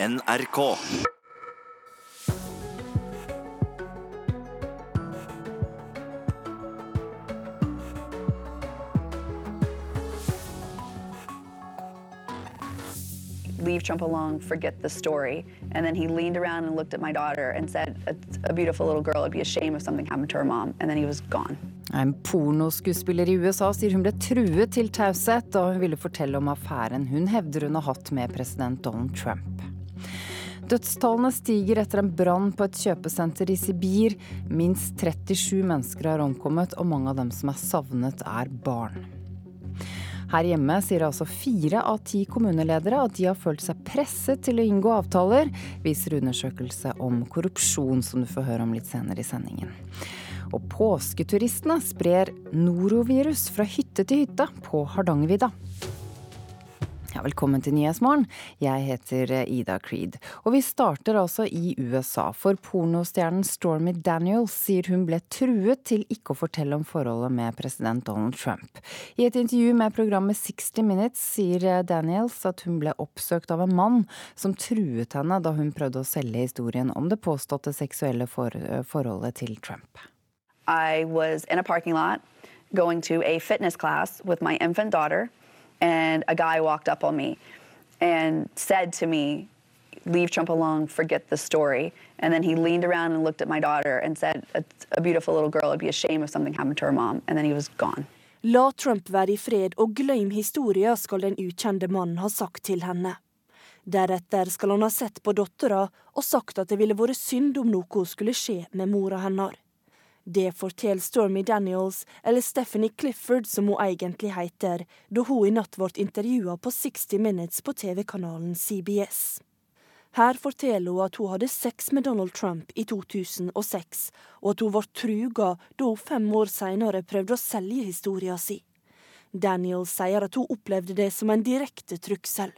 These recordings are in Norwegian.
NRK. leave Trump alone, forget the story. And then he leaned around and looked at my daughter and said, a, a beautiful little girl, it'd be a shame if something happened to her mom. And then he was gone. En pornoskuespiller i USA sier hun ble truet til taushet da hun ville fortelle om affæren hun hevder hun har hatt med president Donald Trump. Dødstallene stiger etter en brann på et kjøpesenter i Sibir. Minst 37 mennesker har omkommet, og mange av dem som er savnet, er barn. Her hjemme sier altså fire av ti kommuneledere at de har følt seg presset til å inngå avtaler, viser undersøkelse om korrupsjon, som du får høre om litt senere i sendingen. Og påsketuristene sprer norovirus fra hytte til hytte på Hardangervidda. Ja, velkommen til Nyhetsmorgen. Jeg heter Ida Creed. Og vi starter altså i USA, for pornostjernen Stormy Daniels sier hun ble truet til ikke å fortelle om forholdet med president Donald Trump. I et intervju med programmet 60 Minutes sier Daniels at hun ble oppsøkt av en mann som truet henne da hun prøvde å selge historien om det påståtte seksuelle for forholdet til Trump. I was in a parking lot going to a fitness class with my infant daughter, and a guy walked up on me and said to me, Leave Trump alone, forget the story. And then he leaned around and looked at my daughter and said, A, a beautiful little girl, it'd be a shame if something happened to her mom. And then he was gone. La Trump være i fred og glem historien, skal den ukjente mannen ha sagt til henne. Deretter skal han ha sett på dattera og sagt at det ville vært synd om noe skulle skje med mora hennes. Det forteller Stormy Daniels, eller Stephanie Clifford som hun egentlig heter, da hun i natt ble intervjua på 60 Minutes på TV-kanalen CBS. Her forteller hun at hun hadde sex med Donald Trump i 2006, og at hun ble truga da hun fem år senere prøvde å selge historien sin. Daniels sier at hun opplevde det som en direkte trussel.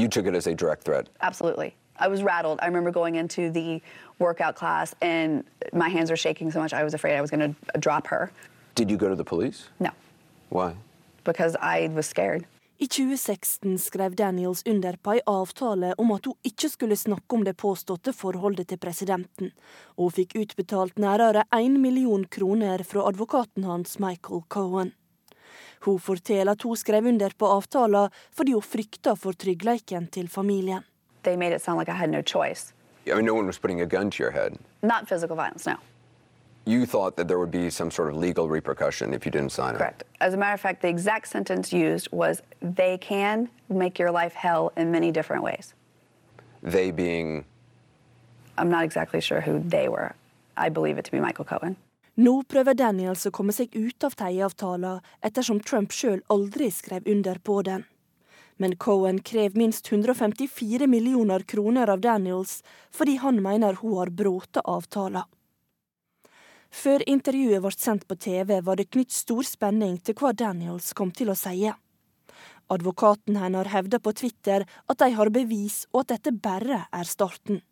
You took it as a direct threat. Absolutely. I was rattled. I remember going into the workout class and my hands were shaking so much I was afraid I was going to drop her. Did you go to the police? No, Why? because I was scared. I 2016 skrev Daniels under på ei avtale om at hun ikke skulle snakke om det påståtte forholdet til presidenten, og hun fikk utbetalt nærmere én million kroner fra advokaten hans Michael Cohen. Hun forteller at hun skrev under på avtalen fordi hun frykta for tryggheten til familien. They made it sound like I had no choice. I mean, no one was putting a gun to your head. Not physical violence, no. You thought that there would be some sort of legal repercussion if you didn't sign Correct. As a matter of fact, the exact sentence used was they can make your life hell in many different ways. They being I'm not exactly sure who they were. I believe it to be Michael Cohen. Nå prøver Daniels å komme seg ut av teieavtalen, ettersom Trump sjøl aldri skrev under på den. Men Cohen krever minst 154 millioner kroner av Daniels fordi han mener hun har brutt avtalen. Før intervjuet ble sendt på TV, var det knytt stor spenning til hva Daniels kom til å si. Advokaten hennes hevder på Twitter at de har bevis, og at dette bare er starten.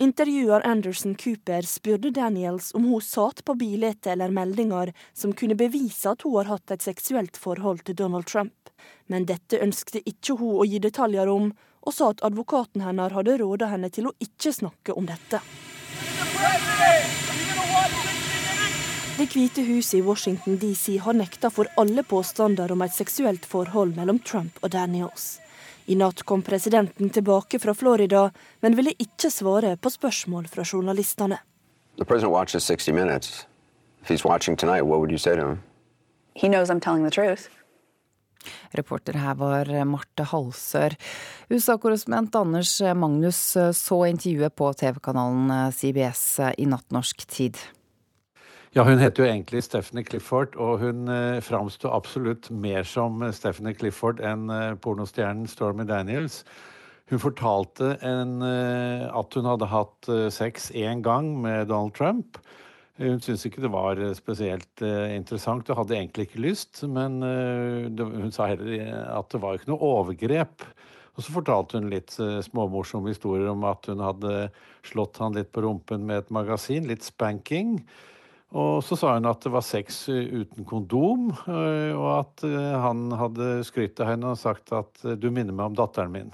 Intervjuer Anderson Cooper spurte Daniels om hun satt på bilder eller meldinger som kunne bevise at hun har hatt et seksuelt forhold til Donald Trump. Men dette ønskte ikke hun å gi detaljer om, og sa at advokaten hennes hadde rådet henne til å ikke snakke om dette. Det hvite huset i Washington DC har nekta for alle påstander om et seksuelt forhold mellom Trump og Daniels. I natt kom presidenten tilbake fra Florida, men ville ikke svare på spørsmål fra journalistene. the president watches 60 Minutes. If he's watching tonight, what would you say to him? He knows I'm telling the truth. Reporter her var Marte Halsør. USA-korrespondent Anders Magnus så intervjuet på TV-kanalen CBS i natt norsk tid. Ja, hun heter jo egentlig Stephanie Clifford, og hun eh, framsto absolutt mer som Stephanie Clifford enn eh, pornostjernen Stormy Daniels. Hun fortalte en, eh, at hun hadde hatt eh, sex én gang med Donald Trump. Hun syntes ikke det var eh, spesielt eh, interessant og hadde egentlig ikke lyst, men eh, det, hun sa heller eh, at det var ikke noe overgrep. Og så fortalte hun litt eh, småmorsomme historier om at hun hadde slått han litt på rumpen med et magasin, litt spanking. Og så sa hun at det var sex uten kondom, eh, og at eh, han hadde skrytt av henne og sagt at eh, du minner meg om datteren min.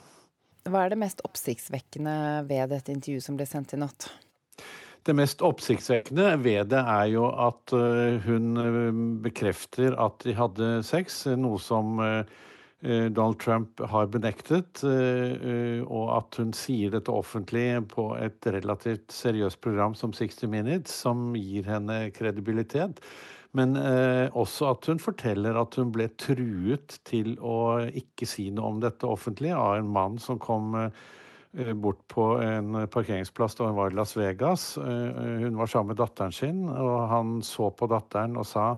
Hva er det mest oppsiktsvekkende ved dette intervjuet som ble sendt i natt? Det mest oppsiktsvekkende ved det er jo at hun bekrefter at de hadde sex, noe som Donald Trump har benektet, eh, eh, og at hun sier dette offentlig på et relativt seriøst program som 60 Minutes, som gir henne kredibilitet. Men også at hun forteller at hun ble truet til å ikke si noe om dette offentlig av en mann som kom bort på en parkeringsplass da hun var i Las Vegas. Hun var sammen med datteren sin, og han så på datteren og sa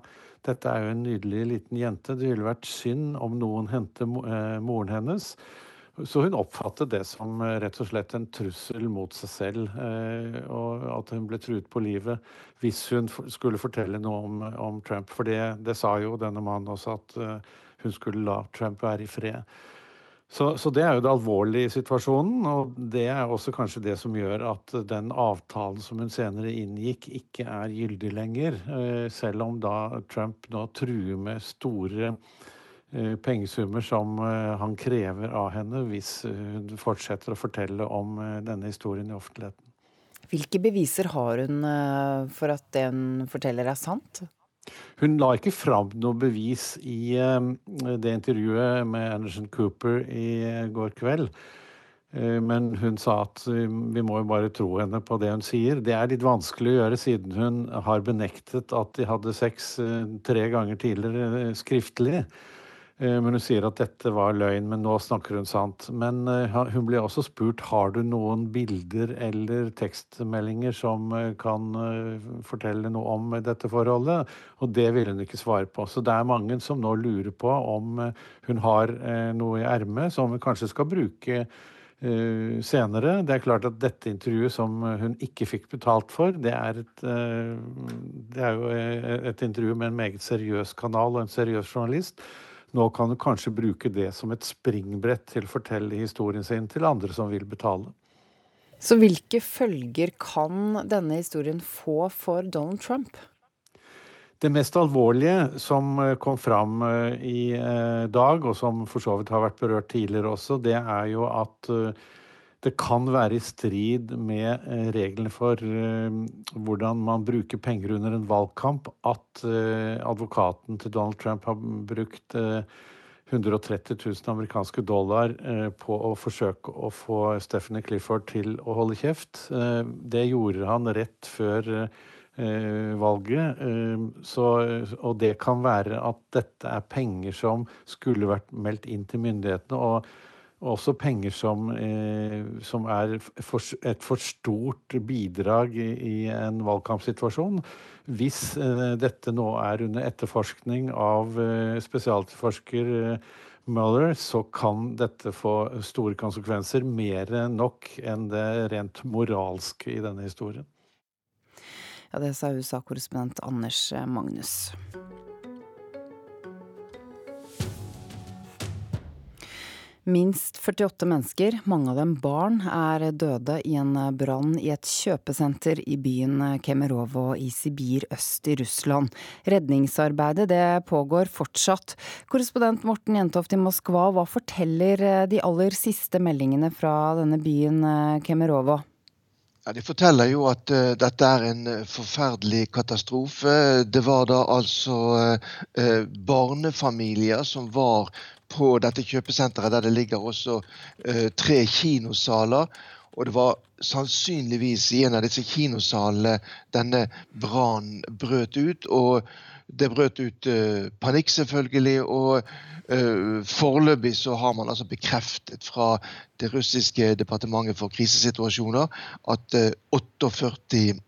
dette er jo en nydelig liten jente. Det ville vært synd om noen hentet eh, moren hennes. Så hun oppfattet det som eh, rett og slett en trussel mot seg selv. Eh, og at hun ble truet på livet hvis hun skulle fortelle noe om, om Trump. For det, det, sa jo denne mannen også, at hun skulle la Trump være i fred. Så, så, det er jo det alvorlige i situasjonen, og det er også kanskje det som gjør at den avtalen som hun senere inngikk, ikke er gyldig lenger. Eh, selv om da Trump nå truer med store eh, pengesummer som eh, han krever av henne hvis hun fortsetter å fortelle om denne historien i offentligheten. Hvilke beviser har hun for at det hun forteller er sant? Hun la ikke fram noe bevis i eh, det intervjuet med Anderson Cooper i går kveld. Eh, men hun sa at eh, vi må jo bare tro henne på det hun sier. Det er litt vanskelig å gjøre siden hun har benektet at de hadde sex tre ganger tidligere skriftlig. Eh, men hun sier at dette var løgn, men nå snakker hun sant. Men eh, hun ble også spurt har du noen bilder eller tekstmeldinger som eh, kan fortelle noe om dette forholdet, og det ville hun ikke svare på. Så det er mange som nå lurer på om hun har noe i ermet som hun kanskje skal bruke senere. Det er klart at dette intervjuet som hun ikke fikk betalt for, det er, et, det er jo et intervju med en meget seriøs kanal og en seriøs journalist. Nå kan du kanskje bruke det som et springbrett til å fortelle historien sin til andre som vil betale. Så hvilke følger kan denne historien få for Donald Trump? Det mest alvorlige som eh, kom fram eh, i eh, dag, og som for så vidt har vært berørt tidligere også, det er jo at det kan være i strid med eh, reglene for eh, hvordan man bruker penger under en valgkamp, at eh, advokaten til Donald Trump har brukt 130 000 amerikanske dollar på å forsøke å få Stephanie Clifford til å holde kjeft. Det gjorde han rett før valget. Så, og det kan være at dette er penger som skulle vært meldt inn til myndighetene. og også penger som, eh, som er for, et for stort bidrag i, i en valgkampsituasjon. Hvis eh, dette nå er under etterforskning av eh, spesialforsker Mueller, så kan dette få store konsekvenser. Mer nok enn det rent moralske i denne historien. Ja, Det sa USA-korrespondent Anders Magnus. Minst 48 mennesker, mange av dem barn, er døde i en brann i et kjøpesenter i byen Kemerovo i Sibir øst i Russland. Redningsarbeidet det pågår fortsatt. Korrespondent Morten Jentoft i Moskva, hva forteller de aller siste meldingene fra denne byen Kemerovo? Ja, De forteller jo at uh, dette er en uh, forferdelig katastrofe. Det var da altså uh, barnefamilier som var på dette kjøpesenteret der det ligger også uh, tre kinosaler. Og det var sannsynligvis i en av disse kinosalene denne brannen brøt ut. Og det brøt ut uh, panikk, selvfølgelig. Og uh, foreløpig så har man altså bekreftet fra det russiske departementet for krisesituasjoner at 48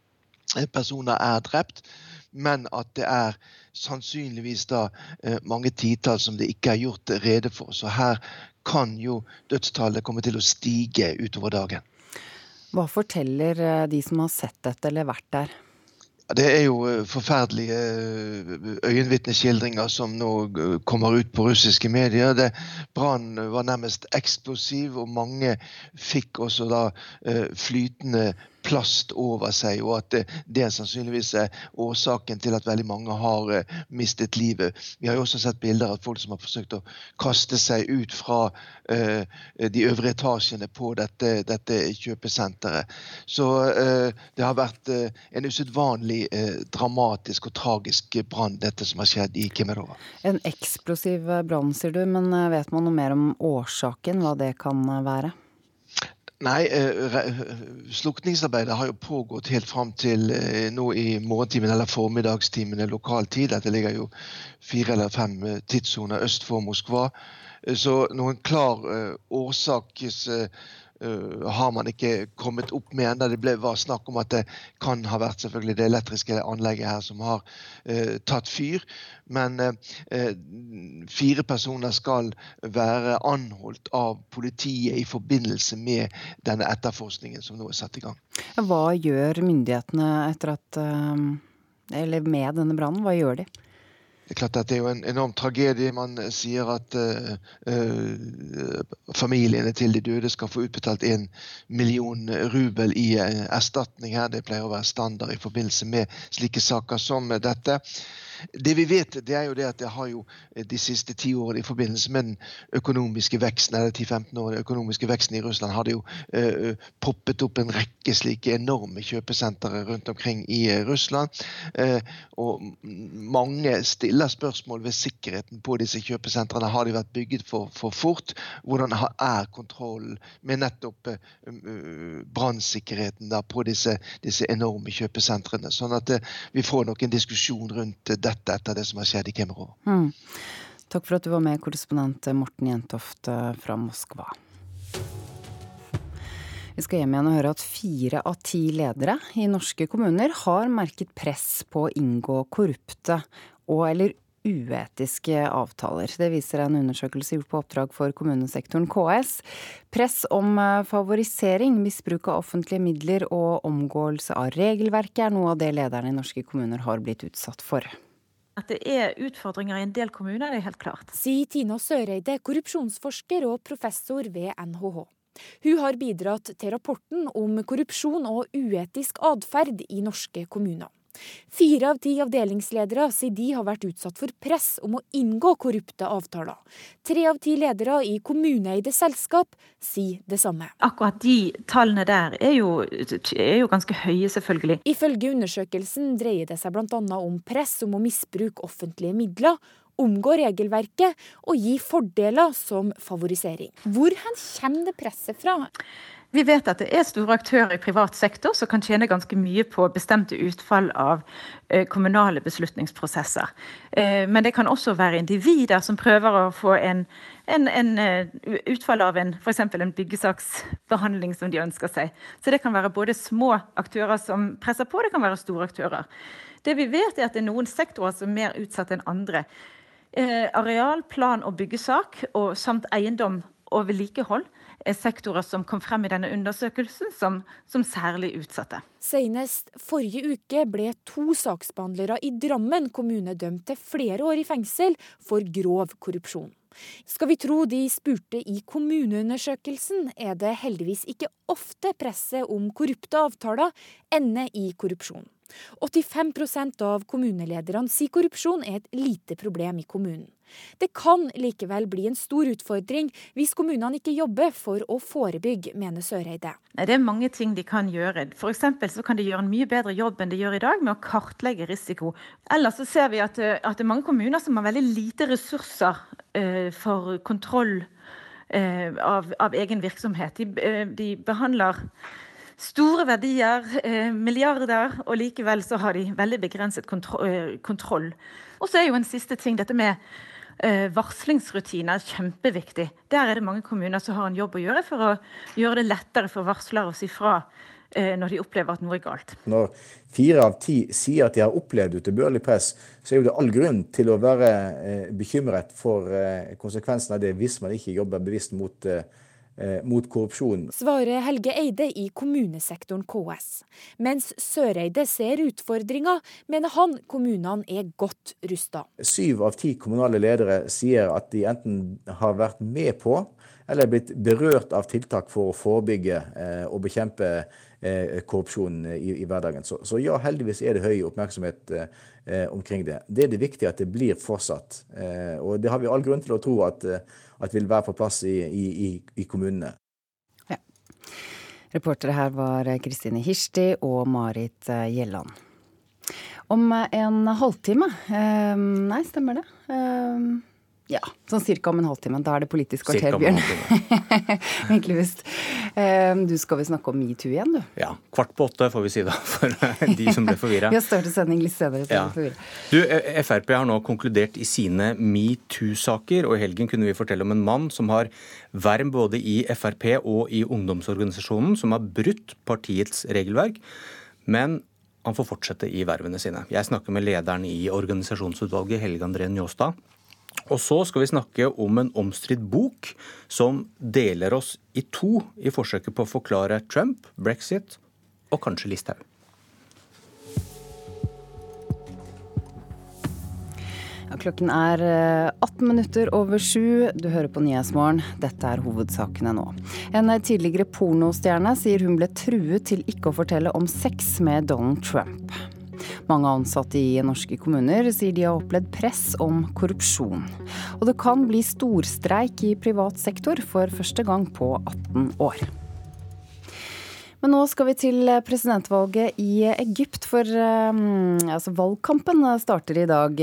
personer er drept men at det er sannsynligvis da eh, mange titall som det ikke er gjort rede for. Så her kan jo dødstallet komme til å stige utover dagen. Hva forteller eh, de som har sett dette eller vært der? Det er jo eh, forferdelige øyenvitneskildringer som nå kommer ut på russiske medier. Brannen var nærmest eksplosiv, og mange fikk også da flytende plast over seg, og at det sannsynligvis er årsaken til at veldig mange har mistet livet. Vi har jo også sett bilder av folk som har forsøkt å kaste seg ut fra de øvre etasjene på dette, dette kjøpesenteret. Så det har vært en usedvanlig dramatisk og tragisk brann, dette som har skjedd i Kemerova. En eksplosiv brann, sier du, men vet man noe mer om årsaken, hva det kan være? Nei, eh, slukningsarbeidet har jo pågått helt fram til eh, nå i morgentimen eller formiddagstimene lokal tid. Dette ligger jo fire eller fem eh, tidssoner øst for Moskva. Så noen klar årsaks Uh, har man ikke kommet opp med ennå. Det ble, var snakk om at det kan ha vært selvfølgelig det elektriske anlegget her som har uh, tatt fyr. Men uh, fire personer skal være anholdt av politiet i forbindelse med denne etterforskningen som nå er satt i gang. Hva gjør myndighetene etter at Eller med denne brannen, hva gjør de? Det er klart at det er jo en enorm tragedie. Man sier at uh, uh, familiene til de døde skal få utbetalt en million rubel i uh, erstatning her. Det pleier å være standard i forbindelse med slike saker som dette. Det vi vet, det er jo det at det har jo eh, de siste ti årene i forbindelse med den økonomiske veksten eller 10-15 årene, økonomiske veksten i Russland har det jo uh, poppet opp en rekke slike enorme kjøpesentre rundt omkring i Russland. Uh, og mange stiller spørsmål ved sikkerheten på disse kjøpesentrene. Har de vært bygget for, for fort? Hvordan er kontrollen med nettopp brannsikkerheten på disse, disse, enorme kjøpesentrene? Sånn at vi får nok en diskusjon rundt dette etter det som har skjedd i Kemerov. Mm. Takk for at du var med, korrespondent Morten Jentoft eh, fra Moskva. Vi skal hjem igjen og høre at fire av ti ledere i norske kommuner har merket press på å inngå korrupte og eller uetiske avtaler. Det viser en undersøkelse gjort på oppdrag for kommunesektoren KS. Press om eh, favorisering, misbruk av offentlige midler og omgåelse av regelverket er noe av det lederne i norske kommuner har blitt utsatt for. At det er utfordringer i en del kommuner, det er helt klart. Sier Tina Søreide, korrupsjonsforsker og professor ved NHH. Hun har bidratt til rapporten om korrupsjon og uetisk atferd i norske kommuner. Fire av ti avdelingsledere sier de har vært utsatt for press om å inngå korrupte avtaler. Tre av ti ledere i kommuneeide selskap sier det samme. Akkurat de tallene der er jo, er jo ganske høye, selvfølgelig. Ifølge undersøkelsen dreier det seg bl.a. om press om å misbruke offentlige midler, omgå regelverket og gi fordeler som favorisering. Hvor kommer det presset fra? Vi vet at det er store aktører i privat sektor som kan tjene ganske mye på bestemte utfall av eh, kommunale beslutningsprosesser. Eh, men det kan også være individer som prøver å få en, en, en eh, utfall av en f.eks. en byggesaksbehandling som de ønsker seg. Så det kan være både små aktører som presser på, det kan være store aktører. Det vi vet er at det er noen sektorer som er mer utsatt enn andre. Areal, plan og byggesak og samt eiendom og vedlikehold sektorer som kom frem i denne undersøkelsen som, som særlig utsatte. Senest forrige uke ble to saksbehandlere i Drammen kommune dømt til flere år i fengsel for grov korrupsjon. Skal vi tro de spurte i kommuneundersøkelsen, er det heldigvis ikke ofte presset om korrupte avtaler ender i korrupsjon. 85% av kommunelederne sier korrupsjon er et lite problem i kommunen. Det kan likevel bli en stor utfordring hvis kommunene ikke jobber for å forebygge, mener Søreide. Det er mange ting de kan gjøre. F.eks. så kan de gjøre en mye bedre jobb enn de gjør i dag med å kartlegge risiko. Ellers så ser vi at, at det er mange kommuner som har veldig lite ressurser uh, for kontroll uh, av, av, egen virksomhet. De, uh, de behandler store verdier, eh, milliarder, og likevel så har de veldig begrenset eh, kontroll. Og så er jo en siste ting dette med Varslingsrutiner varslingsrutiner kjempeviktig. Der er det mange kommuner som har en jobb å gjøre for å gjøre det lettere for varslere å si fra eh, når de opplever at noe er galt. Når fire av ti sier at de har opplevd utilbørlig press, så er jo det all grunn til å være eh, bekymret for eh, konsekvensen av det hvis man ikke jobber bevisst mot eh, Eh, mot korrupsjon. Svarer Helge Eide i kommunesektoren KS. Mens Søreide ser utfordringa, mener han kommunene er godt rusta. Syv av ti kommunale ledere sier at de enten har vært med på eller er blitt berørt av tiltak for å forebygge og bekjempe korrupsjon i, i hverdagen. Så, så, ja, heldigvis er det høy oppmerksomhet omkring det. Det er det viktige at det blir fortsatt. og det har vi all grunn til å tro at, at vil være på plass i, i, i kommunene. Ja. Reportere her var Kristine Hirsti og Marit Gjelland. Om en halvtime Nei, stemmer det? Ja, sånn cirka om en halvtime. Da er det Politisk kvarter, Bjørn. Myklebust. Du skal vel snakke om metoo igjen, du? Ja. Kvart på åtte, får vi si da, for de som ble forvirra. vi har større sending litt senere. Ja. Du, eh, Frp har nå konkludert i sine metoo-saker, og i helgen kunne vi fortelle om en mann som har verm både i Frp og i ungdomsorganisasjonen, som har brutt partiets regelverk. Men han får fortsette i vervene sine. Jeg snakker med lederen i organisasjonsutvalget, Helge André Njåstad. Og så skal vi snakke om en omstridt bok som deler oss i to i forsøket på å forklare Trump, brexit og kanskje Listhaug. Klokken er 18 eh, minutter over sju. Du hører på Nyhetsmorgen. Dette er hovedsakene nå. En tidligere pornostjerne sier hun ble truet til ikke å fortelle om sex med Donald Trump. Mange ansatte i norske kommuner sier de har opplevd press om korrupsjon. Og det kan bli storstreik i privat sektor for første gang på 18 år. Men nå skal vi til presidentvalget i Egypt, for um, altså, valgkampen starter i dag.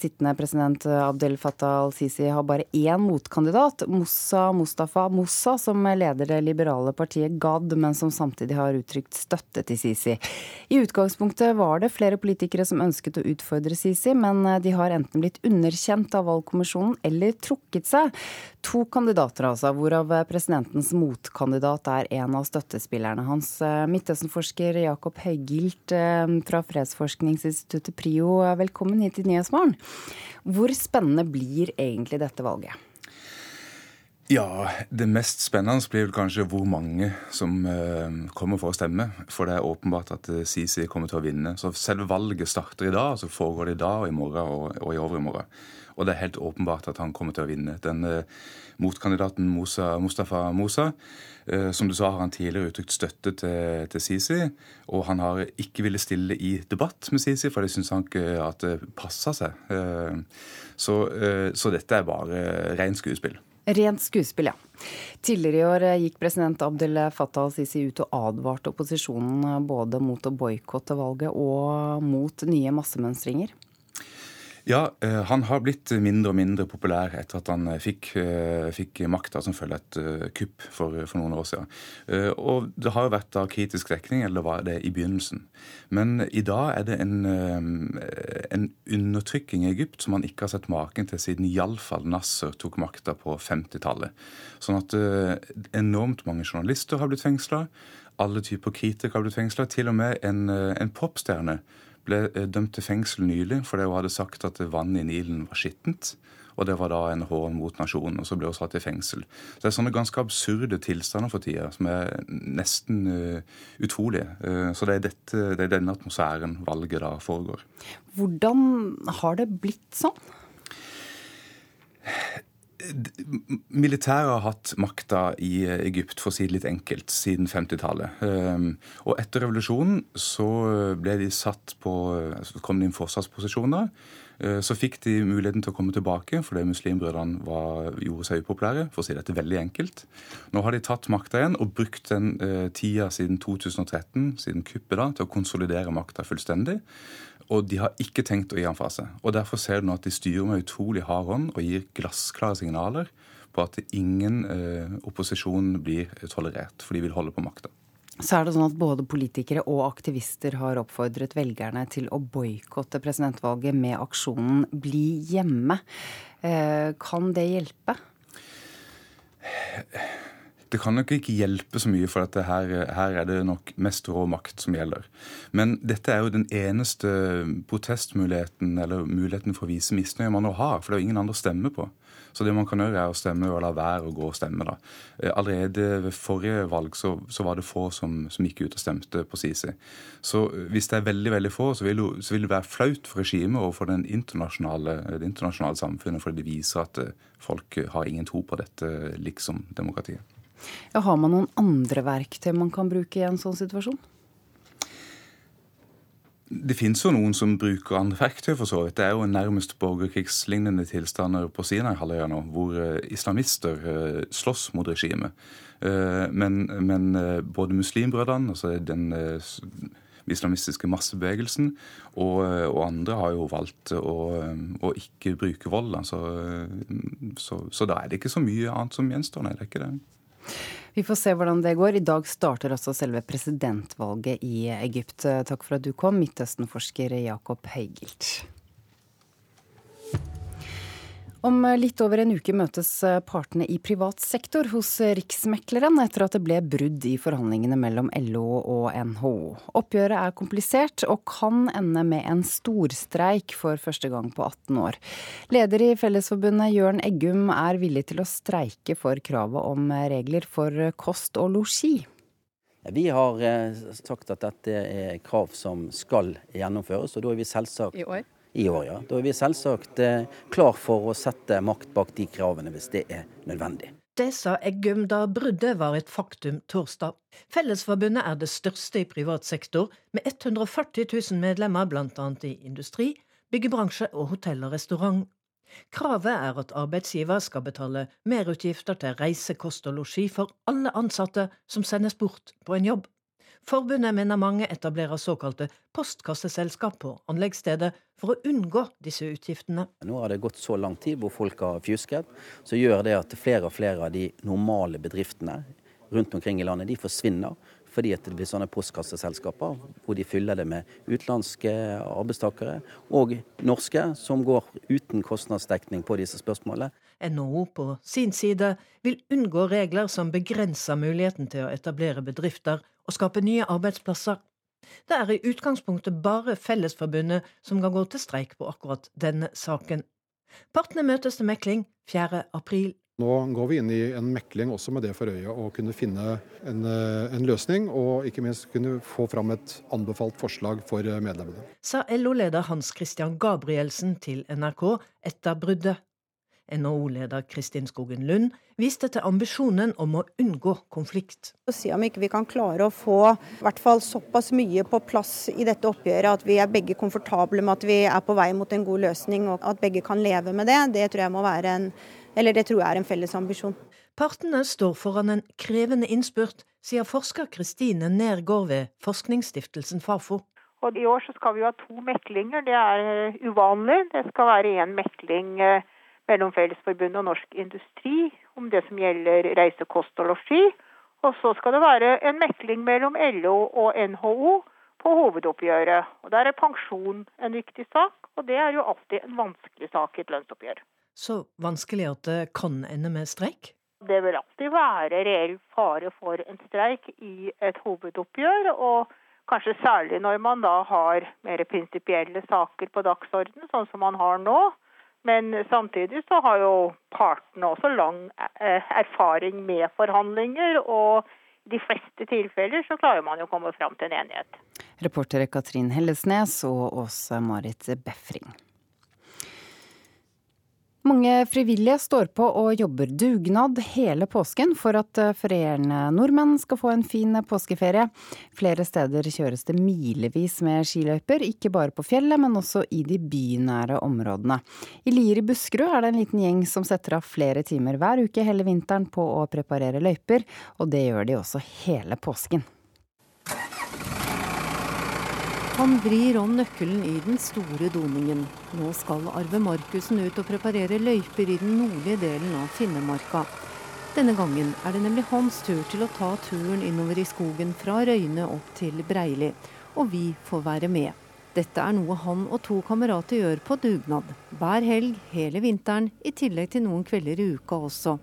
Sittende president Abdel Fattah al-Sisi har bare én motkandidat, Moussa Mustafa Moussa, som leder det liberale partiet GAD, men som samtidig har uttrykt støtte til Sisi. I utgangspunktet var det flere politikere som ønsket å utfordre Sisi, men de har enten blitt underkjent av valgkommisjonen eller trukket seg. To kandidater, altså, hvorav presidentens motkandidat er en av støttespillerne hans. Midtøsten-forsker Jakob Høygilt eh, fra fredsforskningsinstituttet PRIO, velkommen hit til Nyhetsmorgen. Hvor spennende blir egentlig dette valget? Ja, det mest spennende blir vel kanskje hvor mange som uh, kommer for å stemme. For det er åpenbart at Sisi kommer til å vinne. Så selve valget starter i dag, så foregår det i dag og i morgen og, og i overmorgen. Og det er helt åpenbart at han kommer til å vinne. Den motkandidaten Musa, Mustafa Musa, uh, som du sa, har han tidligere uttrykt støtte til, til, Sisi. Og han har ikke villet stille i debatt med Sisi, for det syns han ikke at det passer seg. Uh, så, så, dette er bare rent skuespill. Rent skuespill, ja. Tidligere i år gikk president Abdel Fattah al-Sisi ut og advarte opposisjonen både mot å boikotte valget og mot nye massemønstringer. Ja, eh, han har blitt mindre og mindre populær etter at han eh, fikk, eh, fikk makta som følge et kupp for, for, noen år siden. Og det har jo vært da kritisk dekning, eller var det i begynnelsen. Men i dag er det en, en undertrykking i Egypt som man ikke har sett maken til siden iallfall Nasser tok makta på 50-tallet. Sånn at enormt mange journalister har blitt fengsla. Alle typer kritikere har blitt fengsla. Til og med en, en popstjerne ble eh, dømt til fengsel nylig fordi hun hadde sagt at vannet i Nilen var skittent. Og det var da en hån mot nasjonen. Og så ble hun satt i fengsel. Så det er sånne ganske absurde tilstander for tida som er nesten uh, utrolige. Uh, så det er, dette, det er denne atmosfæren valget da foregår. Hvordan har det blitt sånn? Militæret har hatt makta i Egypt, for å si det litt enkelt, siden 50-tallet. Ehm, og etter revolusjonen så ble de satt på Så kom de inn forsvarsposisjoner. Eh, så fikk de muligheten til å komme tilbake fordi muslimbrødrene gjorde seg upopulære. For å si dette veldig enkelt. Nå har de tatt makta igjen og brukt den eh, tida siden 2013, siden kuppet, da, til å konsolidere makta fullstendig. Og de har ikke tenkt å gi han fra seg. Og Derfor ser du nå at de styrer med utrolig hard hånd og gir glassklare signaler på at ingen eh, opposisjon blir tolerert, for de vil holde på makta. Så er det sånn at både politikere og aktivister har oppfordret velgerne til å boikotte presidentvalget med aksjonen Bli hjemme. Eh, kan det hjelpe? Det kan nok ikke hjelpe så mye, for at her, her, er det nok mest rå makt som gjelder. Men dette er jo den eneste protestmuligheten eller muligheten for å vise misnøye man nå har. For det er jo ingen andre å stemme på. Så det man kan gjøre, er å stemme og la være å gå og stemme. da. Eh, allerede ved forrige valg så, så var det få som, som, gikk ut og stemte på Sisi. Så eh, hvis det er veldig veldig få, så vil, så vil det være flaut for regimet og for det internasjonale samfunnet, fordi det viser at eh, folk har ingen tro på dette liksom-demokratiet. Ja, har man noen andre verktøy man kan bruke i en sånn situasjon? Det finnes jo noen som bruker andre verktøy, for så vidt. Det er jo nærmest borgerkrigslignende tilstander på Sinai-halvøya nå, hvor eh, islamister eh, slåss mot regimet. Eh, men, men både Muslimbrødrene, altså den islamistiske massebevegelsen, og, og, andre har jo valgt å, å ikke bruke vold. Altså, så, så, da er det ikke så mye annet som gjenstår, nei. Det er ikke det. Vi får se hvordan det går. I dag starter også selve presidentvalget i Egypt. Takk for at du kom, Midtøsten-forsker Jakob Høygilt. Om litt over en uke møtes partene i privat sektor hos Riksmekleren etter at det ble brudd i forhandlingene mellom LO og NHO. Oppgjøret er komplisert og kan ende med en storstreik for første gang på 18 år. Leder i Fellesforbundet Jørn Eggum er villig til å streike for kravet om regler for kost og losji. Vi har eh, sagt at dette er krav som skal gjennomføres, og da er vi selvsagt I år? I år, ja. Da er vi selvsagt eh, klar for å sette makt bak de kravene hvis det er nødvendig. Det sa Eggum da bruddet var et faktum torsdag. Fellesforbundet er det største i privat sektor, med 140 000 medlemmer bl.a. i industri, byggebransje og hotell og restaurant. Kravet er at arbeidsgiver skal betale merutgifter til reise, kost og losji for alle ansatte som sendes bort på en jobb. Forbundet mener mange etablerer såkalte postkasseselskap på anleggsstedet for å unngå disse utgiftene. Nå har det gått så lang tid hvor folk har fjusket, så gjør det at flere og flere av de normale bedriftene rundt omkring i landet de forsvinner. Fordi at det blir sånne postkasseselskaper hvor de fyller det med utenlandske arbeidstakere og norske som går uten kostnadsdekning på disse spørsmålene. NHO på sin side vil unngå regler som begrenser muligheten til å etablere bedrifter og skape nye arbeidsplasser. Det er i utgangspunktet bare Fellesforbundet som kan gå til streik på akkurat denne saken. Partene møtes til mekling 4. april. Nå går vi inn i en mekling også med det for øye å kunne finne en, eh, en, løsning, og ikke minst kunne få fram et anbefalt forslag for eh, medlemmene. Sa LO-leder Hans Christian Gabrielsen til NRK etter bruddet. NHO-leder Kristin Skogen Lund viste til ambisjonen om å unngå konflikt. Å si om ikke vi kan klare å få i hvert fall såpass mye på plass i dette oppgjøret at vi er begge komfortable med at vi er på vei mot en god løsning, og at begge kan leve med det, det tror jeg må være en, eller det tror jeg er en felles ambisjon. Partene står foran en krevende innspurt, sier forsker Kristine Nergård ved forskningsstiftelsen Fafo. Og I år så skal vi jo ha to meklinger, det er uvanlig. Det skal være én mekling eh, mellom Fellesforbundet og Norsk Industri om det som gjelder reise, kost og losji. Og så skal det være en mekling mellom LO og NHO på hovedoppgjøret. Og Der er pensjon en viktig sak, og det er jo alltid en vanskelig sak i et lønnsoppgjør. Så vanskelig at det kan ende med streik? Det vil alltid være reell fare for en streik i et hovedoppgjør. og Kanskje særlig når man da har mer prinsipielle saker på dagsordenen, sånn som man har nå. Men samtidig så har jo partene også lang eh, erfaring med forhandlinger. Og i de fleste tilfeller så klarer man jo å komme fram til en enighet. Reportere Katrin Hellesnes og Åse Marit Befring. Mange frivillige står på og jobber dugnad hele påsken for at eh, ferierende nordmenn skal få en fin påskeferie. Flere steder kjøres det milevis med skiløyper, ikke bare på fjellet, men også i de bynære områdene. I Lier i Buskerud er det en liten gjeng som setter av flere timer hver uke hele vinteren på å preparere løyper, og det gjør de også hele påsken. Han vrir om nøkkelen i den store doningen. Nå skal Arve Markussen ut og preparere løyper i den nordlige delen av Finnemarka. Denne gangen er det nemlig hans tur til å ta turen innover i skogen fra Røyne opp til Breili. Og vi får være med. Dette er noe han og to kamerater gjør på dugnad. Hver helg hele vinteren, i tillegg til noen kvelder i uka også.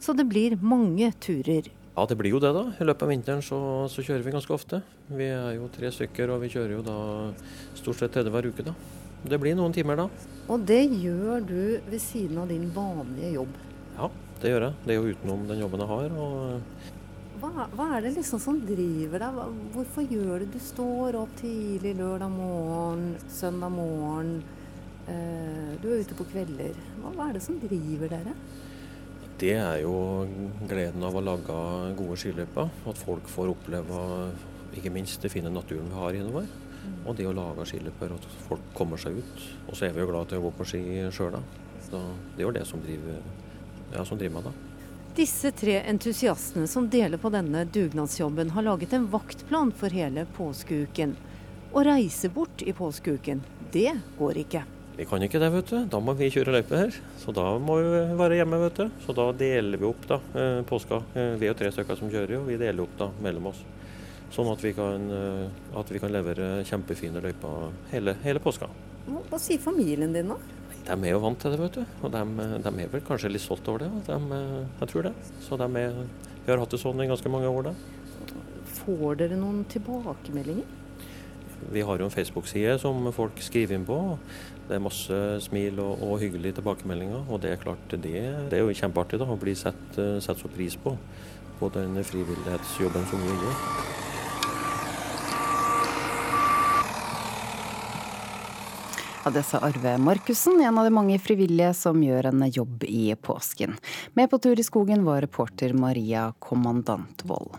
Så det blir mange turer. Ja, det blir jo det, da. I løpet av vinteren så, så, kjører vi ganske ofte. Vi er jo tre stykker, og vi kjører jo da stort sett tredje hver uke, da. Det blir noen timer da. Og det gjør du ved siden av din vanlige jobb? Ja, det gjør jeg. Det er jo utenom den jobben jeg har. og hva, hva, er det liksom som driver deg? Hvorfor gjør det? Du står opp tidlig lørdag morgen, søndag morgen. Eh, du er ute på kvelder. Hva, hva, er det som driver dere? Det er jo gleden av å lage gode skiløyper. At folk får oppleve ikke minst det fine naturen vi har innover. Og det å lage skiløyper, at folk kommer seg ut. Og så er vi jo glad til å gå på ski sjøl, da. Så det er jo det som driver, ja, som driver meg, da. Disse tre entusiastene som deler på denne dugnadsjobben, har laget en vaktplan for hele påskeuken. Å reise bort i påskeuken, det går ikke. Vi kan ikke det, vet du. Da må vi kjøre løype her. Så da må vi være hjemme, vet du. Så da deler vi opp da, eh, påska. Eh, vi er jo tre stykker som kjører, og vi deler opp da mellom oss. Sånn at vi kan, eh, at vi kan levere kjempefine løyper hele, hele påska. Hva sier familien din da? De er jo vant til det, vet du. Og de, de er vel kanskje litt stolt over det. De, jeg tror det. Så de er, vi har hatt det sånn i ganske mange år, da. Får dere noen tilbakemeldinger? Vi har jo en Facebook-side som folk skriver inn på. Det er masse smil og, og hyggelige tilbakemeldinger. Og det er klart, det, det er jo kjempeartig da, å bli sett, sett så pris på på den frivillighetsjobben som vi gjør. Ja, det sa Arve Markussen, en av de mange frivillige som gjør en jobb i påsken. Med på tur i skogen var reporter Maria Kommandantvold.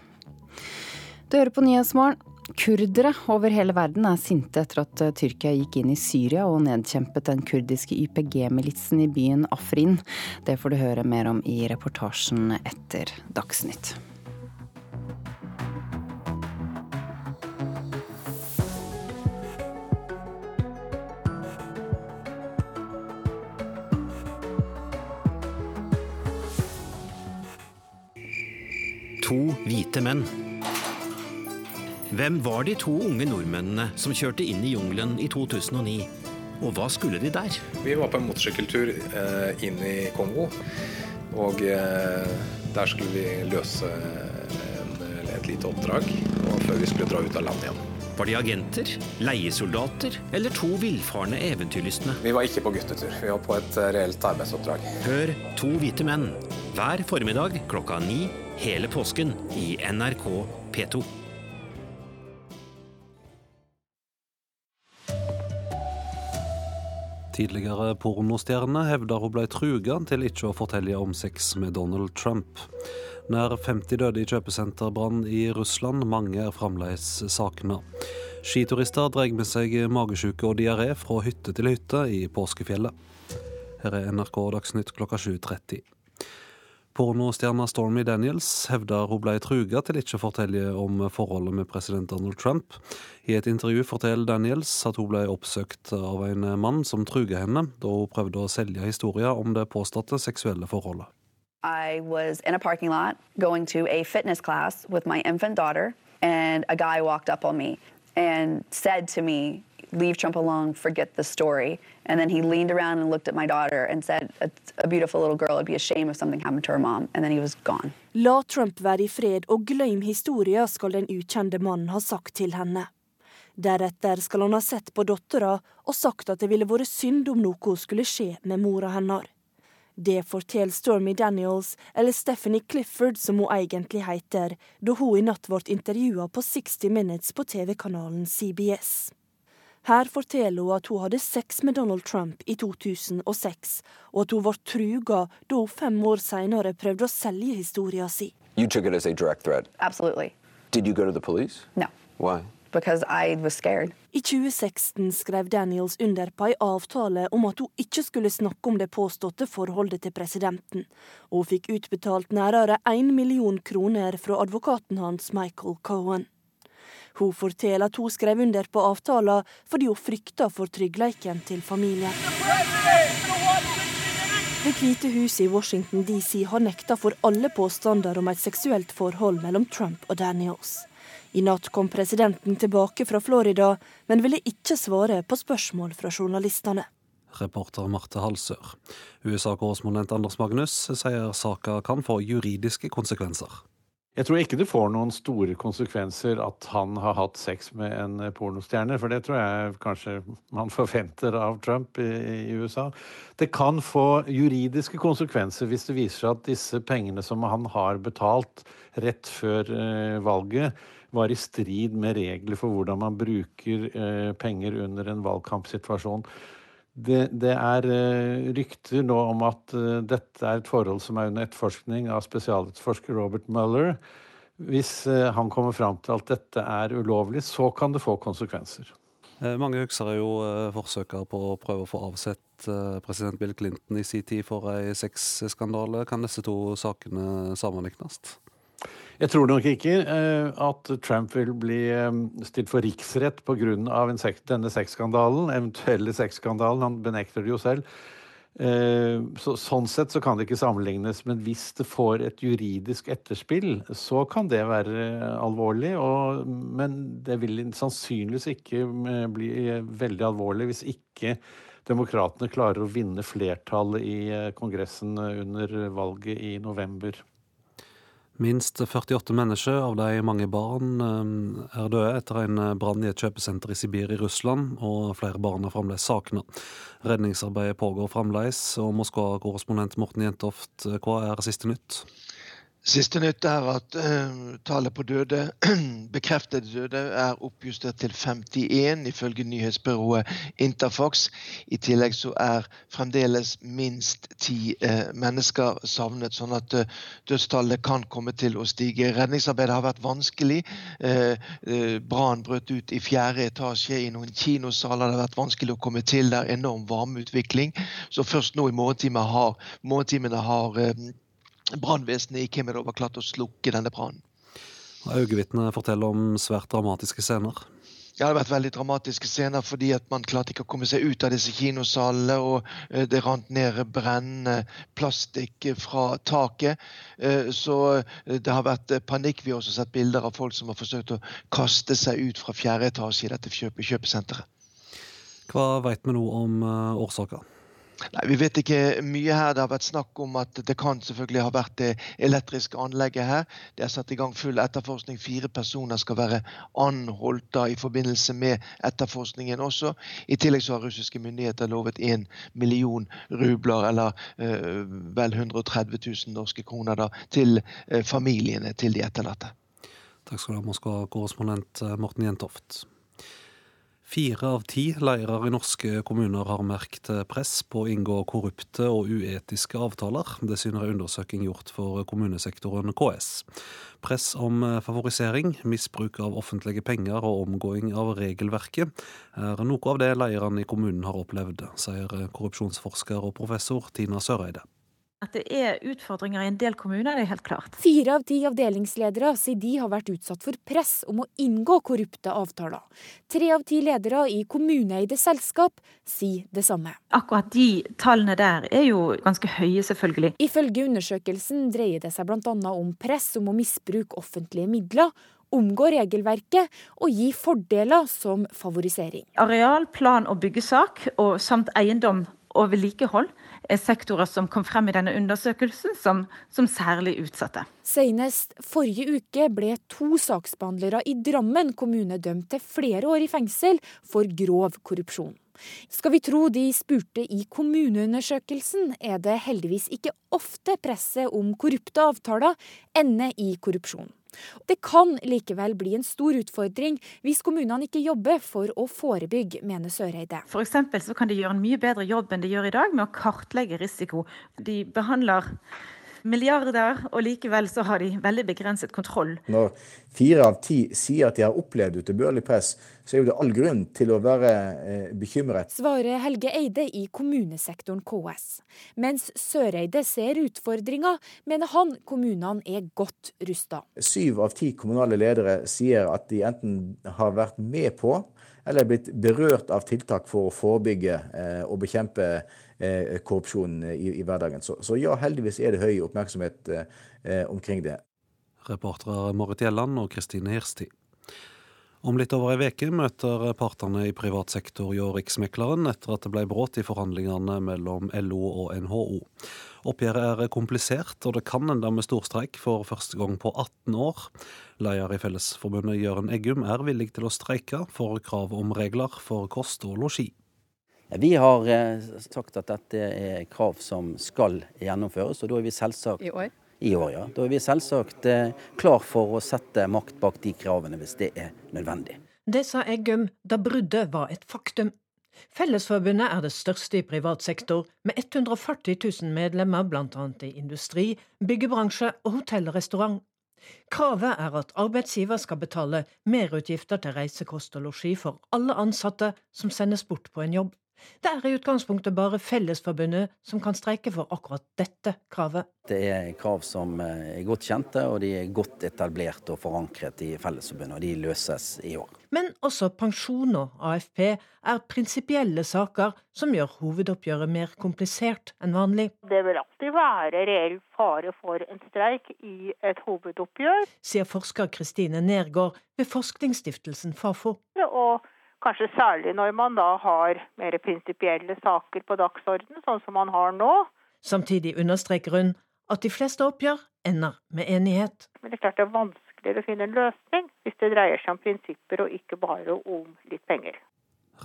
Du hører på Nyhetsmorgen. Kurdere over hele verden er sinte etter at Tyrkia gikk inn i Syria og nedkjempet den kurdiske YPG-militsen i byen Afrin. Det får du høre mer om i reportasjen etter Dagsnytt. To hvite menn. Hvem var de to unge nordmennene som kjørte inn i jungelen i 2009? Og hva skulle de der? Vi var på en motorsykkeltur eh, inn i Kongo. Og eh, der skulle vi løse en, et lite oppdrag før vi skulle dra ut av landet igjen. Var de agenter, leiesoldater eller to villfarne eventyrlystne? Vi var ikke på guttetur, vi var på et eh, reelt arbeidsoppdrag. Hør To hvite menn hver formiddag klokka ni hele påsken i NRK P2. Tidligere pornostjerne hevder hun ble truga til ikke å fortelle om sex med Donald Trump. Nær 50 døde i kjøpesenterbrann i Russland, mange er fremdeles savna. Skiturister drar med seg magesjuke og diaré fra hytte til hytte i påskefjellet. Her er NRK Dagsnytt klokka 7.30. Pornostjerna Stormy Daniels hevder hun ble truga til ikke å fortelle om forholdet med president Donald Trump. I et intervju forteller Daniels at hun ble oppsøkt av en mann som truga henne da hun prøvde å selge historier om det påståtte seksuelle forholdet. I was in a parking lot going to a fitness class with my infant daughter, and a guy walked up on me and said to me, leave Trump alone, forget the story. And then he leaned around and looked at my daughter and said, a, a beautiful little girl, it'd be a shame if something happened to her mom. And then he was gone. La Trump være i fred og glem historien, skal den ukjente mannen ha sagt til henne. Deretter skal han ha sett på dattera og sagt at det ville vært synd om noe skulle skje med mora hennes. Det forteller Stormy Daniels, eller Stephanie Clifford som hun egentlig heter, da hun i natt ble intervjua på 60 Minutes på TV-kanalen CBS. Her forteller hun at hun hadde sex med Donald Trump i 2006, og at hun ble truga da hun fem år senere prøvde å selge historien sin. You took it as a direct threat? Absolutely. Did you go to the police? No. Why? Because I was scared. I 2016 skrev Daniels under på ei avtale om at hun ikke skulle snakke om det påståtte forholdet til presidenten, og hun fikk utbetalt nærmere én million kroner fra advokaten hans Michael Cohen. Hun forteller at hun skrev under på avtalen fordi hun frykta for tryggleiken til familien. Det hvite huset i Washington DC har nekta for alle påstander om et seksuelt forhold mellom Trump og Daniels. I natt kom presidenten tilbake fra Florida, men ville ikke svare på spørsmål fra journalistene. Reporter Marte Halsør. USA-korrespondent Anders Magnus sier saka kan få juridiske konsekvenser. Jeg tror ikke det får noen store konsekvenser at han har hatt sex med en pornostjerne, for det tror jeg kanskje man forventer av Trump i, i USA. Det kan få juridiske konsekvenser hvis det viser seg at disse pengene som han har betalt rett før eh, valget, var i strid med regler for hvordan man bruker eh, penger under en valgkampsituasjon. Det, det, er uh, rykter nå om at uh, dette er et forhold som er under etterforskning av spesialetterforsker Robert Mueller. Hvis uh, han kommer fram til at dette er ulovlig, så kan det få konsekvenser. Mange husker jo forsøker på å prøve å få avsett president Bill Clinton i sin tid for ei sexskandale. Kan disse to sakene sammenlignes? Jeg tror nok ikke eh, at Trump vil bli eh, stilt for riksrett pga. denne sexskandalen, eventuelle sexskandalen. Han benekter det jo selv. Eh, så, sånn sett så kan det ikke sammenlignes, men hvis det får et juridisk etterspill, så kan det være alvorlig. Og, men det vil sannsynligvis ikke bli veldig alvorlig hvis ikke demokratene klarer å vinne flertallet i Kongressen under valget i november. Minst 48 mennesker, av de mange barn, eh, er døde etter en brann i et kjøpesenter i Sibir i Russland, og flere barn er fremdeles savna. Redningsarbeidet pågår fremdeles, og Moskva-korrespondent Morten Jentoft, hva er siste nytt? Siste nytt er at uh, tallet på døde, bekreftede døde er oppjustert til 51, ifølge nyhetsbyrået Interfax. I tillegg så er fremdeles minst ti uh, mennesker savnet, sånn at uh, dødstallet kan komme til å stige. Redningsarbeidet har vært vanskelig. Brannen brøt ut i fjerde etasje i noen kinosaler. Det har vært vanskelig å komme til. Det er enorm varmeutvikling. Så først nå i morgentimene har, morgentimene har brannvesenet i Kemerov har klart å slukke denne brannen. Øyevitner forteller om svært dramatiske scener. Ja, det har vært veldig dramatiske scener fordi at man klarte ikke å komme seg ut av disse kinosalene. Og eh, det rant ned brennende plastikk fra taket. Eh, så eh, det har vært panikk. Vi har også sett bilder av folk som har forsøkt å kaste seg ut fra fjerde etasje i dette kjøpesenteret. Hva vet vi nå om årsaker? Nei, Vi vet ikke mye her. Det har vært snakk om at det kan selvfølgelig ha vært det elektriske anlegget her. Det er satt i gang full etterforskning. Fire personer skal være anholdt da i forbindelse med etterforskningen også. I tillegg så har russiske myndigheter lovet én million rubler, eller eh, vel 130 000 norske kroner, da, til eh, familiene til de etterlatte. Takk skal du ha, Moskva-korrespondent eh, Morten Jentoft. Fire av ti leirer i norske kommuner har merket press på å inngå korrupte og uetiske avtaler. Det syner en undersøking gjort for kommunesektoren KS. Press om favorisering, misbruk av offentlige penger og omgåing av regelverket er noe av det leierne i kommunen har opplevd, sier korrupsjonsforsker og professor Tina Søreide. At det er utfordringer i en del kommuner, det er helt klart. Fire av ti avdelingsledere sier de har vært utsatt for press om å inngå korrupte avtaler. Tre av ti ledere i kommuneeide selskap sier det samme. Akkurat de tallene der er jo ganske høye, selvfølgelig. Ifølge undersøkelsen dreier det seg bl.a. om press om å misbruke offentlige midler omgå regelverket og gi fordeler som favorisering. Areal, plan og byggesak, og samt eiendom og vedlikehold sektorer som kom frem i denne undersøkelsen som, som særlig utsatte. Senest forrige uke ble to saksbehandlere i Drammen kommune dømt til flere år i fengsel for grov korrupsjon. Skal vi tro de spurte i kommuneundersøkelsen, er det heldigvis ikke ofte presset om korrupte avtaler ender i korrupsjon. Det kan likevel bli en stor utfordring hvis kommunene ikke jobber for å forebygge, mener Søreide. F.eks. så kan de gjøre en mye bedre jobb enn de gjør i dag med å kartlegge risiko. De behandler milliarder, og likevel så har de veldig begrenset kontroll. Når fire av ti sier at de har opplevd utilbørlig press, så er jo det all grunn til å være eh, bekymret. Svarer Helge Eide i kommunesektoren KS. Mens Søreide ser utfordringa, mener han kommunene er godt rusta. Syv av ti kommunale ledere sier at de enten har vært med på eller blitt berørt av tiltak for å forebygge eh, og bekjempe korrupsjon i, i hverdagen. Så, så, ja, heldigvis er det høy oppmerksomhet eh, omkring det. Reportere Marit Gjelland og Kristine Hirsti. Om litt over ei uke møter partene i privat sektor hjå Riksmekleren etter at det ble brudd i forhandlingene mellom LO og NHO. Oppgjøret er komplisert, og det kan ende med storstreik for første gang på 18 år. Leder i Fellesforbundet Jørn Eggum er villig til å streike for krav om regler for kost og losji. Vi har eh, sagt at dette er krav som skal gjennomføres, og da er vi selvsagt I år? I år, ja. Da er vi selvsagt eh, klar for å sette makt bak de kravene hvis det er nødvendig. Det sa Eggum da bruddet var et faktum. Fellesforbundet er det største i privat sektor, med 140 000 medlemmer bl.a. i industri, byggebransje og hotell og restaurant. Kravet er at arbeidsgiver skal betale merutgifter til reise, kost og losji for alle ansatte som sendes bort på en jobb. Det er i utgangspunktet bare Fellesforbundet som kan streike for akkurat dette kravet. Det er krav som eh, er godt kjente, og de er godt etablert og forankret i Fellesforbundet. Og de løses i år. Men også pensjon og AFP er prinsipielle saker som gjør hovedoppgjøret mer komplisert enn vanlig. Det vil alltid være reell fare for en streik i et hovedoppgjør. Sier forsker Kristine Nergård ved forskningsstiftelsen Fafo. Og Kanskje særlig når man da har mer prinsipielle saker på dagsordenen, sånn som man har nå. Samtidig understreker hun at de fleste oppgjør ender med enighet. Men det er klart det er vanskeligere å finne en løsning hvis det dreier seg om prinsipper og ikke bare om litt penger.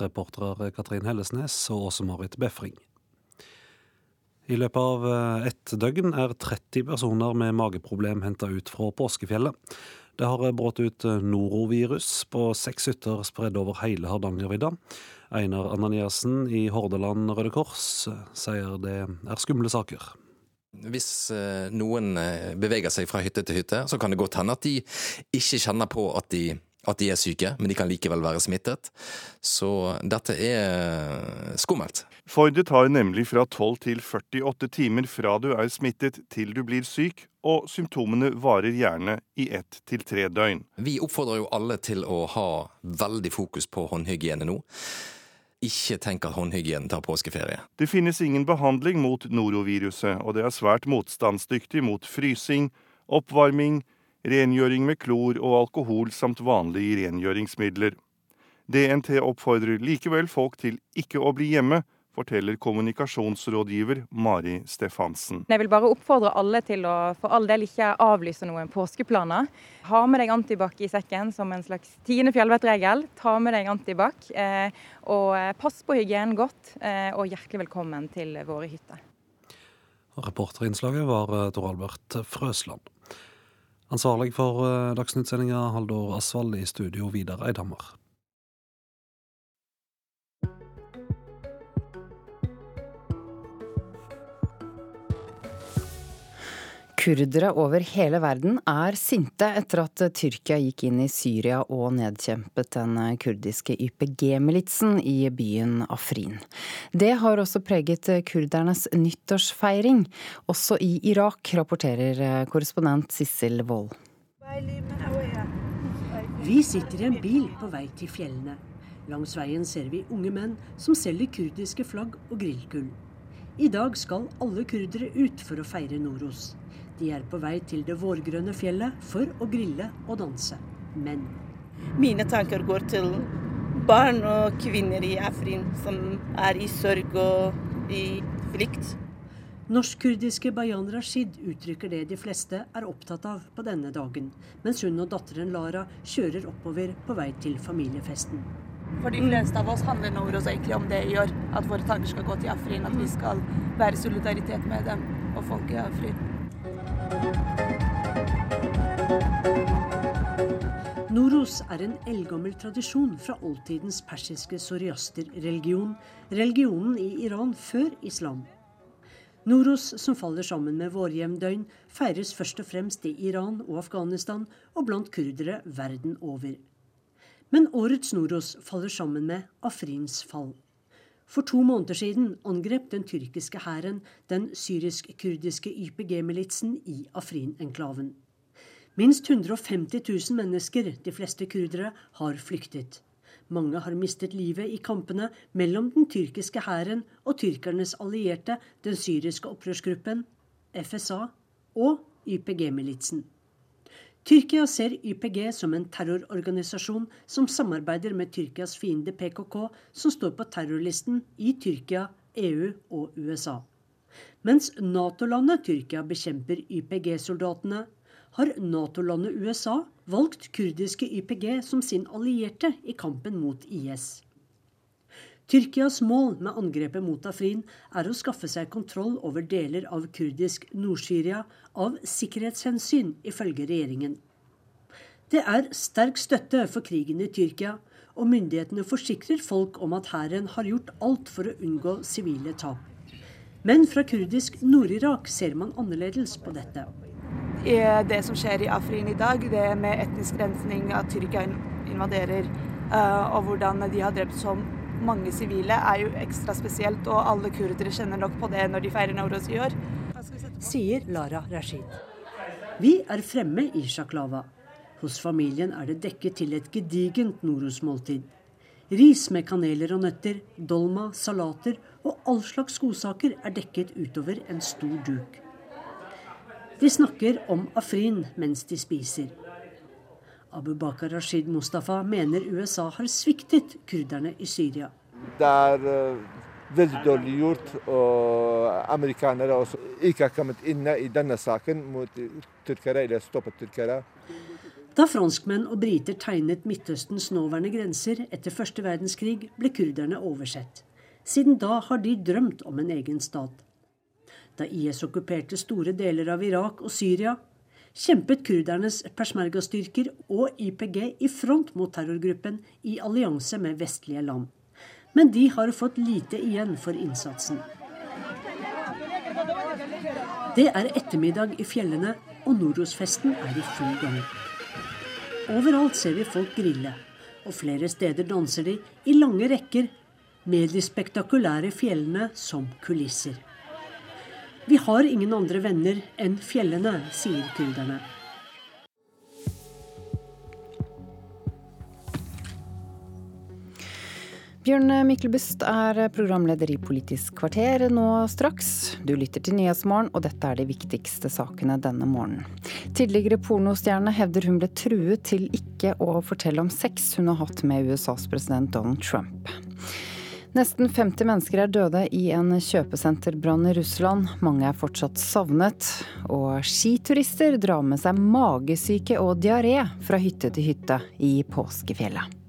Reportere Katrin Hellesnes og Åse-Marit Befring. I løpet av eh, ett døgn er 30 personer med mageproblem henta ut fra påskefjellet. Det har brutt ut eh, norovirus på seks hytter spredd over hele Hardangervidda. Einar Ananiassen i Hordaland Røde Kors eh, sier det er skumle saker. Hvis eh, noen beveger seg fra hytte til hytte, så kan det godt hende at de ikke kjenner på at de, at de er syke, men de kan likevel være smittet. Så dette er skummelt. For det tar nemlig fra 12 til 48 timer fra du er smittet til du blir syk, og symptomene varer gjerne i ett til tre døgn. Vi oppfordrer jo alle til å ha veldig fokus på håndhygiene nå. Ikke tenk at håndhygienen tar påskeferie. Det finnes ingen behandling mot noroviruset, og det er svært motstandsdyktig mot frysing, oppvarming, rengjøring med klor og alkohol samt vanlige rengjøringsmidler. DNT oppfordrer likevel folk til ikke å bli hjemme, forteller kommunikasjonsrådgiver Mari Stefansen. Jeg vil bare oppfordre alle til å for all del ikke avlyse noen påskeplaner. Ha med deg antibac i sekken som en slags tiende fjellvettregel. Ta med deg antibac. Eh, og pass på hygienen godt, eh, og hjertelig velkommen til våre hytter. Reporterinnslaget var eh, Tor Albert Frøsland. Ansvarlig for Dagsnytt-sendinga Haldor Asvald, i studio Vidar Eidhammer. Kurdere over hele verden er sinte etter at Tyrkia gikk inn i Syria og nedkjempet den kurdiske YPG-militsen i byen Afrin. Det har også preget kurdernes nyttårsfeiring. Også i Irak, rapporterer korrespondent Sissel Wold. Vi sitter i en bil på vei til fjellene. Langs veien ser vi unge menn som selger kurdiske flagg og grillkull. I dag skal alle kurdere ut for å feire Noros. De er på vei til det vårgrønne fjellet for å grille og danse. Men Mine tanker går til barn og kvinner i Afrin som er i sorg og i frykt. Norsk-kurdiske Bayan Rashid uttrykker det de fleste er opptatt av på denne dagen, mens hun og datteren Lara kjører oppover på vei til familiefesten. For de fleste av oss handler Noros egentlig om det gjør. At våre tanker skal gå til Afrin, at vi skal være solidaritet med dem og folket i Afrin. Noros er en eldgammel tradisjon fra oldtidens persiske soriaster-religion, religionen i Iran før islam. Noros, som faller sammen med vårjevndøgn, feires først og fremst i Iran og Afghanistan og blant kurdere verden over. Men årets Noros faller sammen med Afrins fall. For to måneder siden angrep den tyrkiske hæren den syrisk-kurdiske YPG-militsen i Afrin-enklaven. Minst 150 000 mennesker, de fleste kurdere, har flyktet. Mange har mistet livet i kampene mellom den tyrkiske hæren og tyrkernes allierte, den syriske opprørsgruppen, FSA, og YPG-militsen. Tyrkia ser YPG som en terrororganisasjon som samarbeider med Tyrkias fiende PKK, som står på terrorlisten i Tyrkia, EU og USA. Mens Nato-landet Tyrkia bekjemper YPG-soldatene, har Nato-landet USA valgt kurdiske YPG som sin allierte i kampen mot IS. Tyrkias mål med angrepet mot Afrin er å skaffe seg kontroll over deler av kurdisk Nord-Syria av sikkerhetshensyn, ifølge regjeringen. Det er sterk støtte for krigen i Tyrkia, og myndighetene forsikrer folk om at hæren har gjort alt for å unngå sivile tap. Men fra kurdisk Nord-Irak ser man annerledes på dette. Det som skjer i Afrin i dag, det med etnisk rensning, at Tyrkia invaderer, eh, og hvordan de har drept så mange sivile, er jo ekstra spesielt. Og alle kurdere kjenner nok på det når de feirer Nowroz i år. Sier Lara Rashid. Vi er fremme i Sjaklava. Hos familien er det dekket til et gedigent Noros-måltid. Ris med kaneler og nøtter, dolma, salater og all slags godsaker er dekket utover en stor duk. De snakker om Afrin mens de spiser. Abu Bakar Rashid Mustafa mener USA har sviktet kurderne i Syria. Det er uh, veldig dårlig gjort, og amerikanere også ikke har kommet inn i denne saken mot tyrkere, eller stoppet tyrkere. Da franskmenn og briter tegnet Midtøstens nåværende grenser etter første verdenskrig, ble kurderne oversett. Siden da har de drømt om en egen stat. Da IS okkuperte store deler av Irak og Syria, kjempet kurdernes persmerga-styrker og YPG i front mot terrorgruppen i allianse med vestlige land. Men de har fått lite igjen for innsatsen. Det er ettermiddag i fjellene, og Norosfesten er i full gang. Overalt ser vi folk grille, og flere steder danser de i lange rekker med de spektakulære fjellene som kulisser. Vi har ingen andre venner enn fjellene, sier kurderne. Bjørn Myklebust er programleder i Politisk kvarter nå straks. Du lytter til Nyhetsmorgen, og dette er de viktigste sakene denne morgenen. Tidligere pornostjerne hevder hun ble truet til ikke å fortelle om sex hun har hatt med USAs president Donald Trump. Nesten 50 mennesker er døde i en kjøpesenterbrann i Russland. Mange er fortsatt savnet. Og skiturister drar med seg magesyke og diaré fra hytte til hytte i påskefjellet.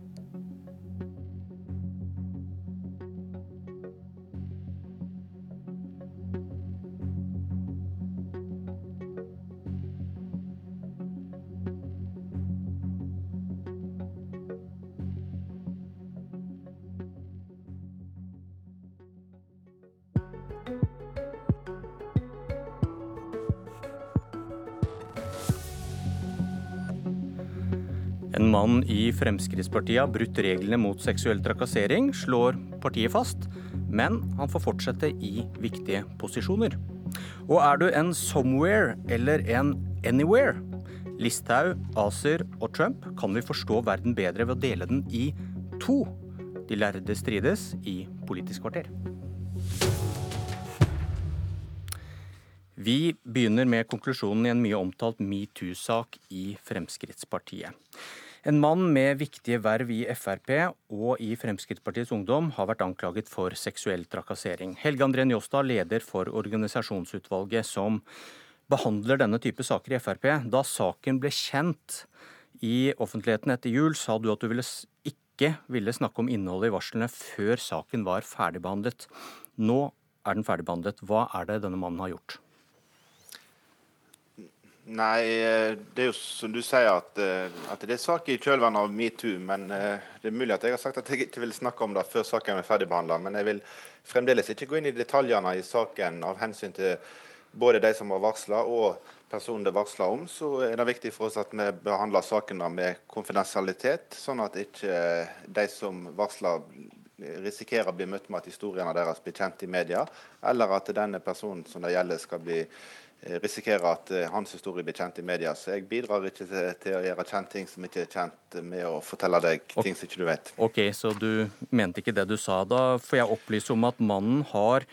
Mann i Fremskrittspartiet har brutt reglene mot seksuell trakassering, slår partiet fast, men han får fortsette i viktige posisjoner. Og er du en somewhere eller en anywhere? Listhaug, Acer og Trump kan vi forstå verden bedre ved å dele den i to. De lærde strides i Politisk kvarter. Vi begynner med konklusjonen i en mye omtalt metoo-sak i Fremskrittspartiet. En mann med viktige verv i Frp og i Fremskrittspartiets Ungdom har vært anklaget for seksuell trakassering. Helge André Njåstad, leder for organisasjonsutvalget som behandler denne type saker i Frp. Da saken ble kjent i offentligheten etter jul, sa du at du ville ikke ville snakke om innholdet i varslene før saken var ferdigbehandlet. Nå er den ferdigbehandlet. Hva er det denne mannen har gjort? Nei, eh, det er jo som du sier at, eh, at det er sak i kjølvannet av metoo. Men eh, det er mulig at jeg har sagt at jeg ikke vil snakke om det før saken er ferdigbehandla. Men jeg vil fremdeles ikke gå inn i detaljene i saken av hensyn til både de som har varsla og personen det varsler om. Så er det viktig for oss at vi behandler sakene med konfidensialitet, sånn at ikke de som varsler risikerer å bli møtt med at historiene deres blir kjent i media, eller at denne personen som det gjelder skal bli risikerer at eh, hans historie blir kjent i media. Så jeg bidrar ikke til, til, å gjøre kjent ting som ikke er kjent, med å fortelle deg okay. ting som ikke du vet. Ok, Så du mente ikke det du sa. Da får jeg opplyse om at mannen har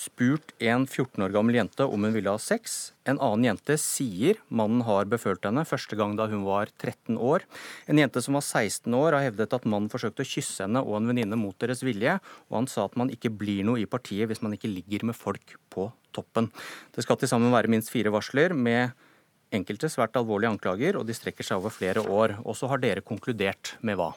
spurt en 14 år gammel jente om hun ville ha sex. En annen jente sier mannen har befølt henne første gang da hun var 13 år. En jente som var 16 år har hevdet at mannen forsøkte å kysse henne og en venninne mot deres vilje, og han sa at man ikke blir noe i partiet hvis man ikke ligger med folk på toppen. Det skal til sammen være minst fire varsler med enkelte svært alvorlige anklager, og de strekker seg over flere år. Og så har dere konkludert med hva?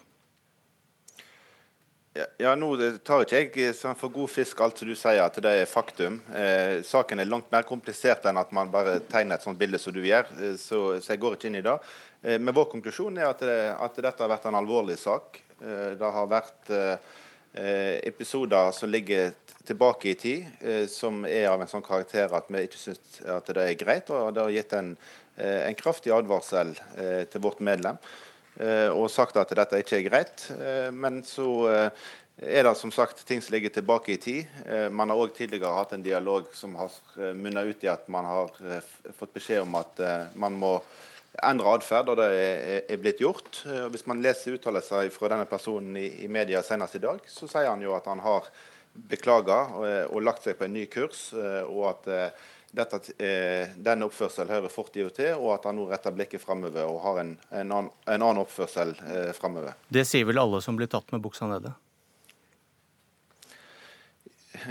Ja, Nå tar ikke jeg sånn for god fisk alt som du sier at det er faktum. Eh, saken er langt mer komplisert enn at man bare tegner et sånt bilde som du gjør. Eh, så, så, jeg går ikke inn i det. Eh, men vår konklusjon er at, at, dette har vært en alvorlig sak. Eh, det har vært eh, episoder som ligger tilbake i tid, eh, som er av en sånn karakter at vi ikke syns at det er greit. Og det har gitt en, en kraftig advarsel til vårt medlem. Eh, og sagt at dette ikke er greit. Eh, men så eh, er det som sagt ting som ligger tilbake i tid. Man har òg tidligere hatt en dialog som har munnet ut i at man har fått beskjed om at man må endre atferd, og det er blitt gjort. Hvis man leser uttalelser fra denne personen i, media senest i dag, så sier han jo at han har beklaga og, lagt seg på en ny kurs, og at dette, eh, denne oppførselen hører fortida til, og at han nå retter blikket framover og har en, en, annen, en annen, oppførsel eh, framover. Det sier vel alle som blir tatt med buksa nede?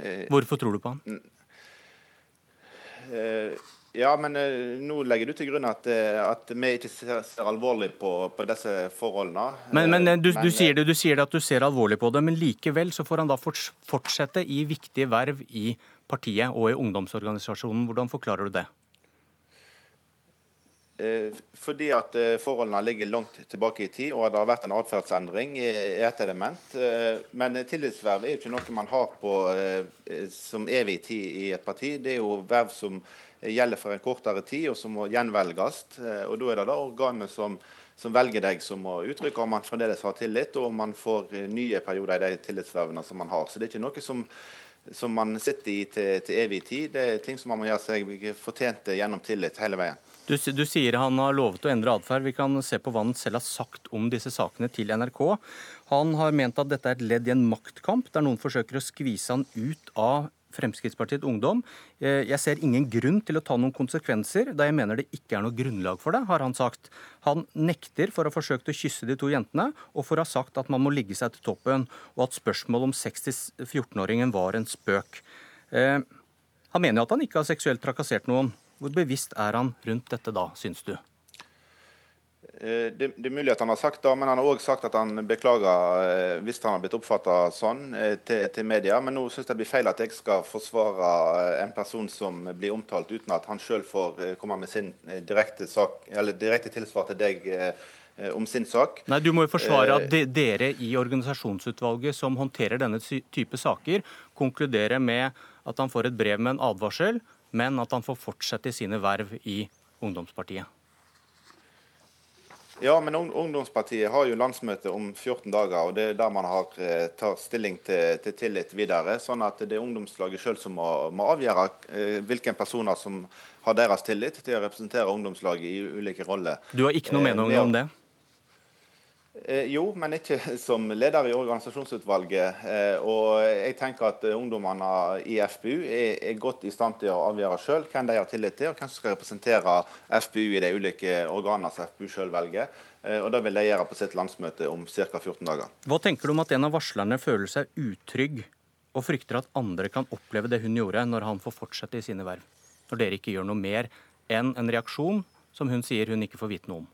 Eh, Hvorfor tror du på han? Eh, ja, men nå legger du til grunn at, at vi ikke ser, ser alvorlig på, på, disse forholdene. Men, men, du, du, sier det, du, sier det, at du ser alvorlig på det, men likevel så får han da fortsette i viktige verv i partiet og i ungdomsorganisasjonen. Hvordan forklarer du det? Eh, fordi at eh, forholdene ligger langt tilbake i tid, og det har vært en atferdsendring i et element. Eh, men tillitsverv er jo ikke noe man har på som evig tid i et parti. Det er jo verv som gjelder for en kortere tid, og som må gjenvelges. Og da er det da organet som, som velger deg, som må uttrykke om man fremdeles har tillit, og om man får nye perioder i de tillitsvervene som man har. Så det er ikke noe som som man sitter i til, til, evig tid. Det er ting som man må gjøre seg fortjent gjennom tillit hele veien. Du, du, sier han har lovet å endre atferd. Vi kan se på hva han selv har sagt om disse sakene til NRK. Han har ment at dette er et ledd i en maktkamp, der noen forsøker å skvise han ut av Fremskrittspartiet Ungdom. Eh, jeg ser ingen grunn til å ta noen konsekvenser, da jeg mener det ikke er noe grunnlag for det, har han sagt. Han nekter for å ha forsøkt å kysse de to jentene, og for å ha sagt at man må ligge seg til toppen, og at spørsmålet om 6-14-åringen var en spøk. Eh, han mener at han ikke har seksuelt trakassert noen. Hvor bevisst er han rundt dette da, syns du? Eh, det, det, er mulig at han har sagt det, men han har òg sagt at han beklager eh, hvis han har blitt oppfatta sånn eh, til, til, media. Men nå syns jeg det blir feil at jeg skal forsvare en person som blir omtalt uten at han sjøl får komme med sin direkte, sak, eller direkte tilsvar til deg om sin sak. Nei, Du må jo forsvare at de, dere i organisasjonsutvalget som håndterer denne type saker, konkluderer med at han får et brev med en advarsel, men at han får fortsette sine verv i ungdomspartiet. Ja, men Ungdomspartiet har jo landsmøte om 14 dager, og det er der man har eh, tar stilling til, til, tillit videre. Sånn at det er ungdomslaget sjøl som må, må avgjøre eh, hvilke personer som har deres tillit til å representere ungdomslaget i ulike roller. Du har ikke noe eh, mening om det? Eh, jo, men ikke som leder i organisasjonsutvalget. Eh, og jeg tenker at ungdommene i FPU er, godt i stand til å avgjøre sjøl hvem de har tillit til, og hvem som skal representere FPU i de ulike organene som FPU sjøl velger. Eh, og Det vil de gjøre på sitt landsmøte om ca. 14 dager. Hva tenker du om at en av varslerne føler seg utrygg og frykter at andre kan oppleve det hun gjorde, når han får fortsette i sine verv? Når dere ikke gjør noe mer enn en reaksjon som hun sier hun ikke får vite noe om?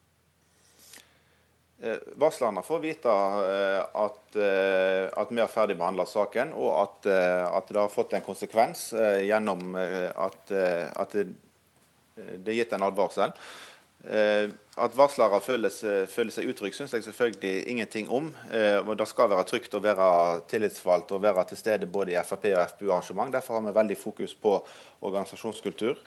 Eh, varslerne får vite eh, at, eh, at vi har ferdigbehandla saken, og at, at, det har fått en konsekvens gjennom at, at det, er gitt en advarsel. At varslere føler, føler seg utrygge, syns jeg selvfølgelig ingenting om. og Det skal være trygt å være tillitsvalgt og være til stede både i Frp og FPU-arrangement. Derfor har vi veldig fokus på organisasjonskultur.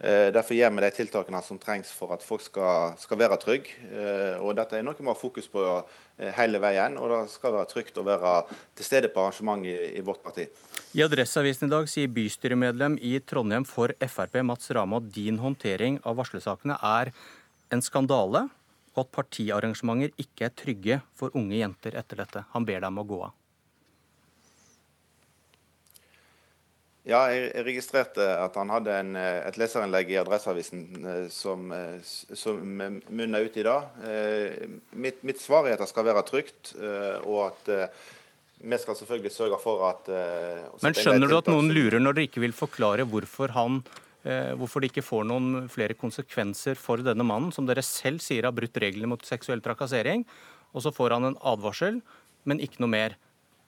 Eh, derfor gjør vi de tiltakene som trengs for at folk skal, skal være trygge. Eh, og dette er noe vi har fokus på eh, hele veien, og det skal være trygt å være til stede på arrangement i, i vårt parti. I Adresseavisen i dag sier bystyremedlem i Trondheim for Frp Mats Rame at din håndtering av varslesakene er en skandale, og at partiarrangementer ikke er trygge for unge jenter etter dette. Han ber deg om å gå av. Ja, jeg registrerte at han hadde en, eh, et leserinnlegg i Adresseavisen eh, som, eh, som munna ut i dag. Mitt, mitt, svar er at det skal være trygt, og at vi skal selvfølgelig sørge for at Men skjønner du at noen lurer når dere ikke vil forklare hvorfor han Hvorfor det ikke får noen flere konsekvenser for denne mannen, som dere selv sier har brutt reglene mot seksuell trakassering. Og så får han en advarsel, men ikke noe mer.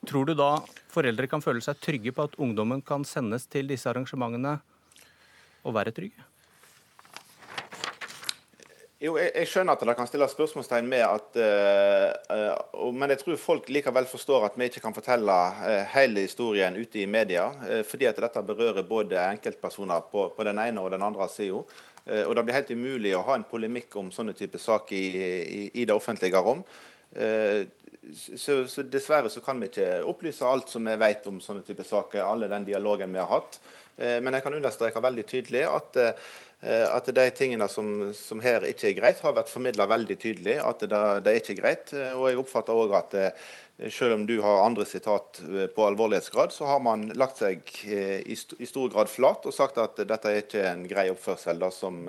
Tror du da foreldre kan føle seg trygge på at ungdommen kan sendes til disse arrangementene og være trygge? Jo, jeg, jeg, skjønner at det kan stilles spørsmålstegn med at uh, uh, Men jeg tror folk likevel forstår at vi ikke kan fortelle uh, hele historien ute i media. fordi at dette berører både enkeltpersoner på, på den ene og den andre sida. og det blir helt umulig å ha en polemikk om sånne type saker i, i, i, det offentlige rom så, så, dessverre så kan vi ikke opplyse alt som vi vet om sånne type saker, alle den dialogen vi har hatt. Men jeg kan understreke veldig tydelig at, at de tingene som, som, her ikke er greit, har vært formidla veldig tydelig. At det, det, er ikke greit. Eh, og jeg oppfatter òg at selv om du har andre sitat på alvorlighetsgrad, så har man lagt seg i, stor grad flat og sagt at dette er ikke en grei oppførsel. Da, som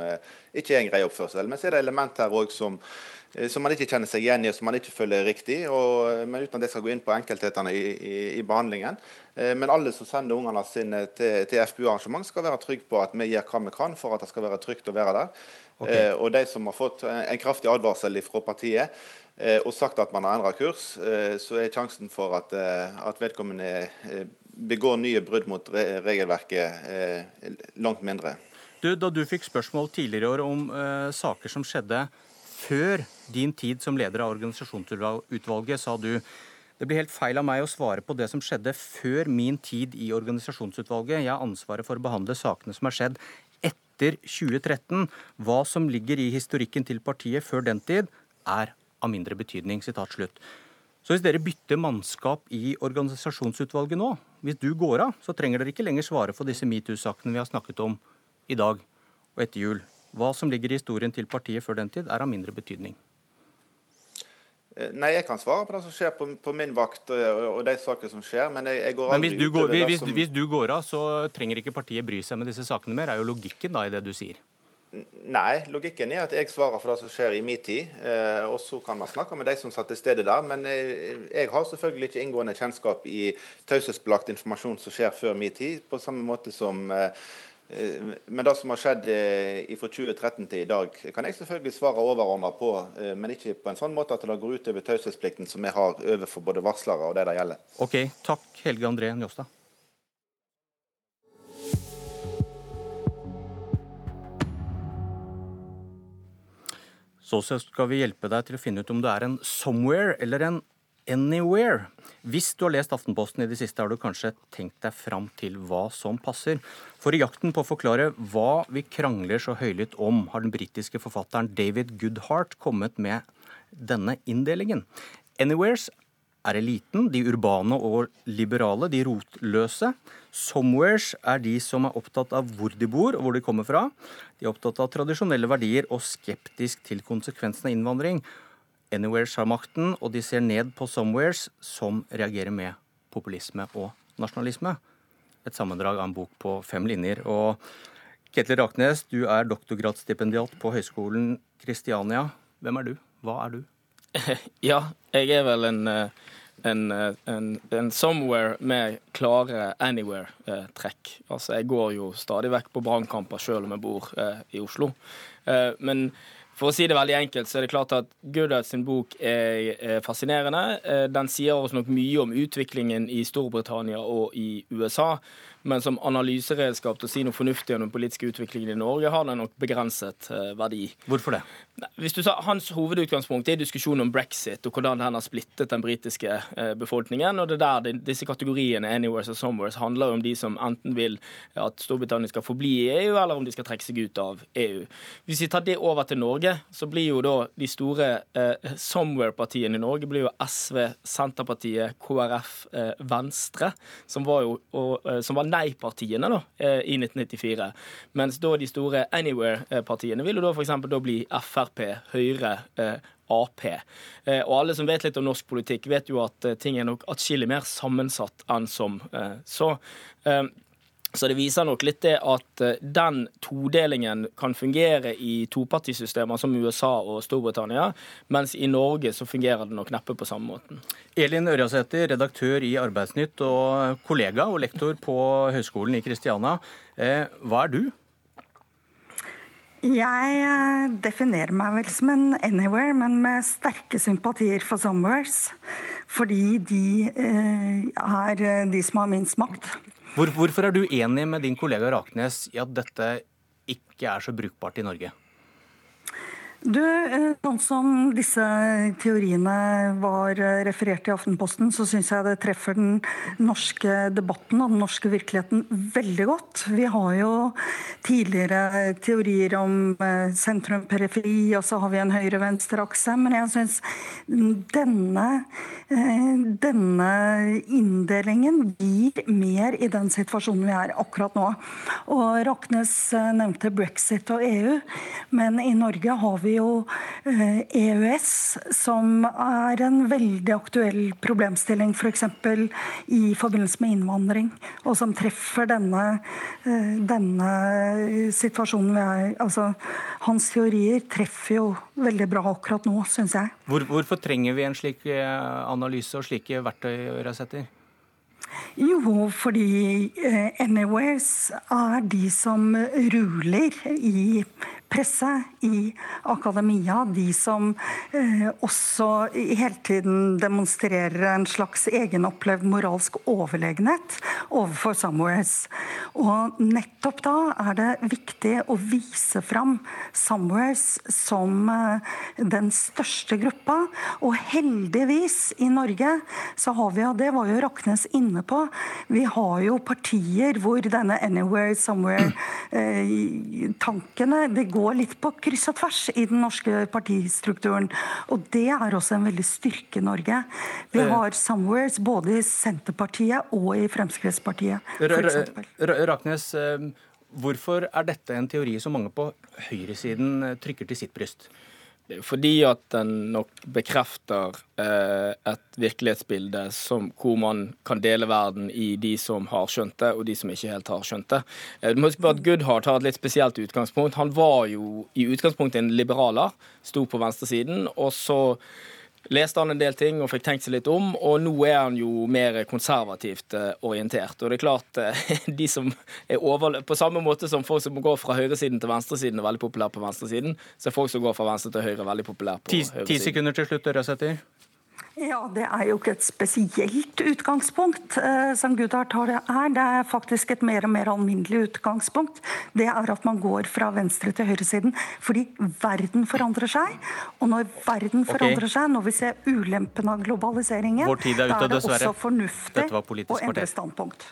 ikke er en grei oppførsel. Men så er det element her også som Eh, som man ikke kjenner seg igjen i, og som man ikke føler er riktig. Og, eh, men uten at jeg skal gå inn på enkelthetene i, i, i behandlingen. Eh, men alle som sender ungene sine til, til FBU-arrangement, skal være trygge på at vi gjør hva vi kan for at det skal være trygt å være der. Okay. Og de som har fått en kraftig advarsel fra partiet og sagt at man har endra kurs, så er sjansen for at, at vedkommende begår nye brudd mot regelverket langt mindre. Du, da du fikk spørsmål tidligere i år om uh, saker som skjedde før din tid som leder av organisasjonsutvalget, sa du det blir helt feil av meg å svare på det som skjedde før min tid i organisasjonsutvalget. Jeg har ansvaret for å behandle sakene som har skjedd etter 2013. Hva som ligger i historikken til partiet før den tid, er av mindre betydning. Slutt. Så hvis dere bytter mannskap i organisasjonsutvalget nå, hvis du går av, så trenger dere ikke lenger svare for disse metoo-sakene vi har snakket om i dag og etter jul. Hva som ligger i historien til partiet før den tid, er av mindre betydning. Eh, nei, jeg kan svare på det som skjer på, på min vakt og, og de saker som skjer. Men jeg, jeg men hvis du, går, hvis, som... hvis du går av, så trenger ikke partiet bry seg med disse sakene mer. Er jo logikken da i det du sier? Nei, logikken er at jeg svarer for det som skjer i min tid. Eh, og så kan man snakke med de som satt til stede der. Men jeg, eh, jeg har selvfølgelig ikke inngående kjennskap i taushetsbelagt informasjon som skjer før min tid, på samme måte som eh, Eh, men det som har skjedd eh, fra 2013 til i dag, kan jeg selvfølgelig svare overordna på, eh, men ikke på en sånn måte at det går ut over taushetsplikten som vi har overfor både varslere og det det gjelder. Ok, Takk, Helge André Njåstad. Så skal vi hjelpe deg til å finne ut om du er en somewhere eller en anywhere. Hvis du har lest Aftenposten i det siste, har du kanskje tenkt deg fram til hva som passer. For i jakten på å forklare hva vi krangler så høylytt om, har den britiske forfatteren David Goodhart kommet med denne inndelingen. Anywheres er eliten, de urbane og liberale, de rotløse. Somewheres er de som er opptatt av hvor de bor og hvor de kommer fra. De er opptatt av tradisjonelle verdier og skeptisk til konsekvensene av innvandring. Anywheres har makten, og de ser ned på Somewheres, som reagerer med populisme og nasjonalisme. Et sammendrag av en bok på fem linjer. Og Ketil Raknes, du er doktorgradsstipendiat på Høgskolen Kristiania. Hvem er du? Hva er du? Ja, jeg er vel en, eh, en, eh, en, en somewhere med klare anywhere-trekk. Altså, jeg går jo stadig vekk på brannkamper selv om jeg bor eh, i Oslo. Men for å si det veldig enkelt, så er det klart at Goodart sin bok er fascinerende. Eh, den sier oss nok mye om utviklingen i Storbritannia og i USA. Men som analyseredskap til å si noe fornuftig om den politiske utviklingen i Norge, har den nok begrenset eh, verdi. Hvorfor det? Hvis du sa, Hans hovedutgangspunkt er diskusjonen om brexit og hvordan den har splittet den britiske eh, befolkningen. og det der Disse kategoriene anywheres og somewheres handler om de som enten vil at Storbritannia skal forbli i EU, eller om de skal trekke seg ut av EU. Hvis vi tar det over til Norge, så blir jo da de store eh, somewhere-partiene i Norge blir jo SV, Senterpartiet, KrF, eh, Venstre, som var jo og, eh, som var nei-partiene da, eh, i 1994. Mens da de store anywhere-partiene vil jo da f.eks. da bli Frp, Høyre, eh, Ap. Eh, og alle som vet litt om norsk politikk, vet jo at ting er nok atskillig mer sammensatt enn som så. Så det viser nok litt det at eh, den todelingen kan fungere i topartisystemer som USA og Storbritannia, mens i Norge så fungerer det nok neppe på samme måten. Elin Ørjasæter, redaktør i Arbeidsnytt og kollega og lektor på Høgskolen i Kristiania. Eh, hva er du? Jeg eh, definerer meg vel som en anywhere, men med sterke sympatier for somewheres. Fordi de er de som har minst makt. Hvor, hvorfor er du enig med din kollega Raknes i at dette ikke er så brukbart i Norge? Du, eh, Sånn som disse teoriene var eh, referert i Aftenposten, så syns jeg det treffer den norske debatten og den norske virkeligheten veldig godt. Vi har jo tidligere teorier om eh, sentrum-periferi, og så har vi en høyre-venstre-akse. Men jeg syns denne, denne inndelingen gir mer i den situasjonen vi er akkurat nå. Og Raknes nevnte brexit og EU, men i Norge har vi jo EØS, eh, e som er en veldig aktuell problemstilling f.eks. For i forbindelse med innvandring, og som treffer denne, eh, denne situasjonen vi er Altså, hans teorier treffer jo veldig bra akkurat nå, syns jeg. Hvor, hvorfor trenger vi en slik eh, analyse og slike verktøy, Røsæter? Jo, fordi Anyways er de som ruler i presse, i akademia. De som eh, også hele tiden demonstrerer en slags egenopplevd moralsk overlegenhet overfor Somewheres. Og nettopp da er det viktig å vise fram Somewheres som eh, den største gruppa. Og heldigvis i Norge så har vi, og det var jo Raknes inne på, vi har jo partier hvor denne Anywhere, Somewhere-tankene eh, det går litt på kryss og tvers i den norske partistrukturen. Og det er også en veldig styrke i Norge. Vi eh. har Somewheres både i Senterpartiet og i Fremskrittspartiet. Raknes, eh, hvorfor er dette en teori som mange på høyresiden trykker til sitt bryst? Fordi at den nok bekrefter eh, et virkelighetsbilde som, hvor man kan dele verden i de som har skjønt det, og de som ikke helt har skjønt det. Eh, du må huske på at Goodhart har et litt spesielt utgangspunkt. Han var jo i utgangspunktet en liberaler, sto på venstresiden, og så leste han en del ting og fikk tenkt seg litt om, og nå er han jo mer konservativt eh, orientert. Og det er klart, eh, de som er over, På samme måte som folk som går fra høyresiden til venstresiden er veldig populære på venstresiden, så er folk som går fra venstre til høyre veldig populære på høyresiden. Ti sekunder til slutt, Røsæter. Ja, Det er jo ikke et spesielt utgangspunkt eh, som Gudard tar det er. Det er faktisk et mer og mer alminnelig utgangspunkt. Det er at man går fra venstre til høyresiden fordi verden forandrer seg. Og når verden forandrer okay. seg, når vi ser ulempen av globaliseringen, da er det også fornuftig å endre standpunkt.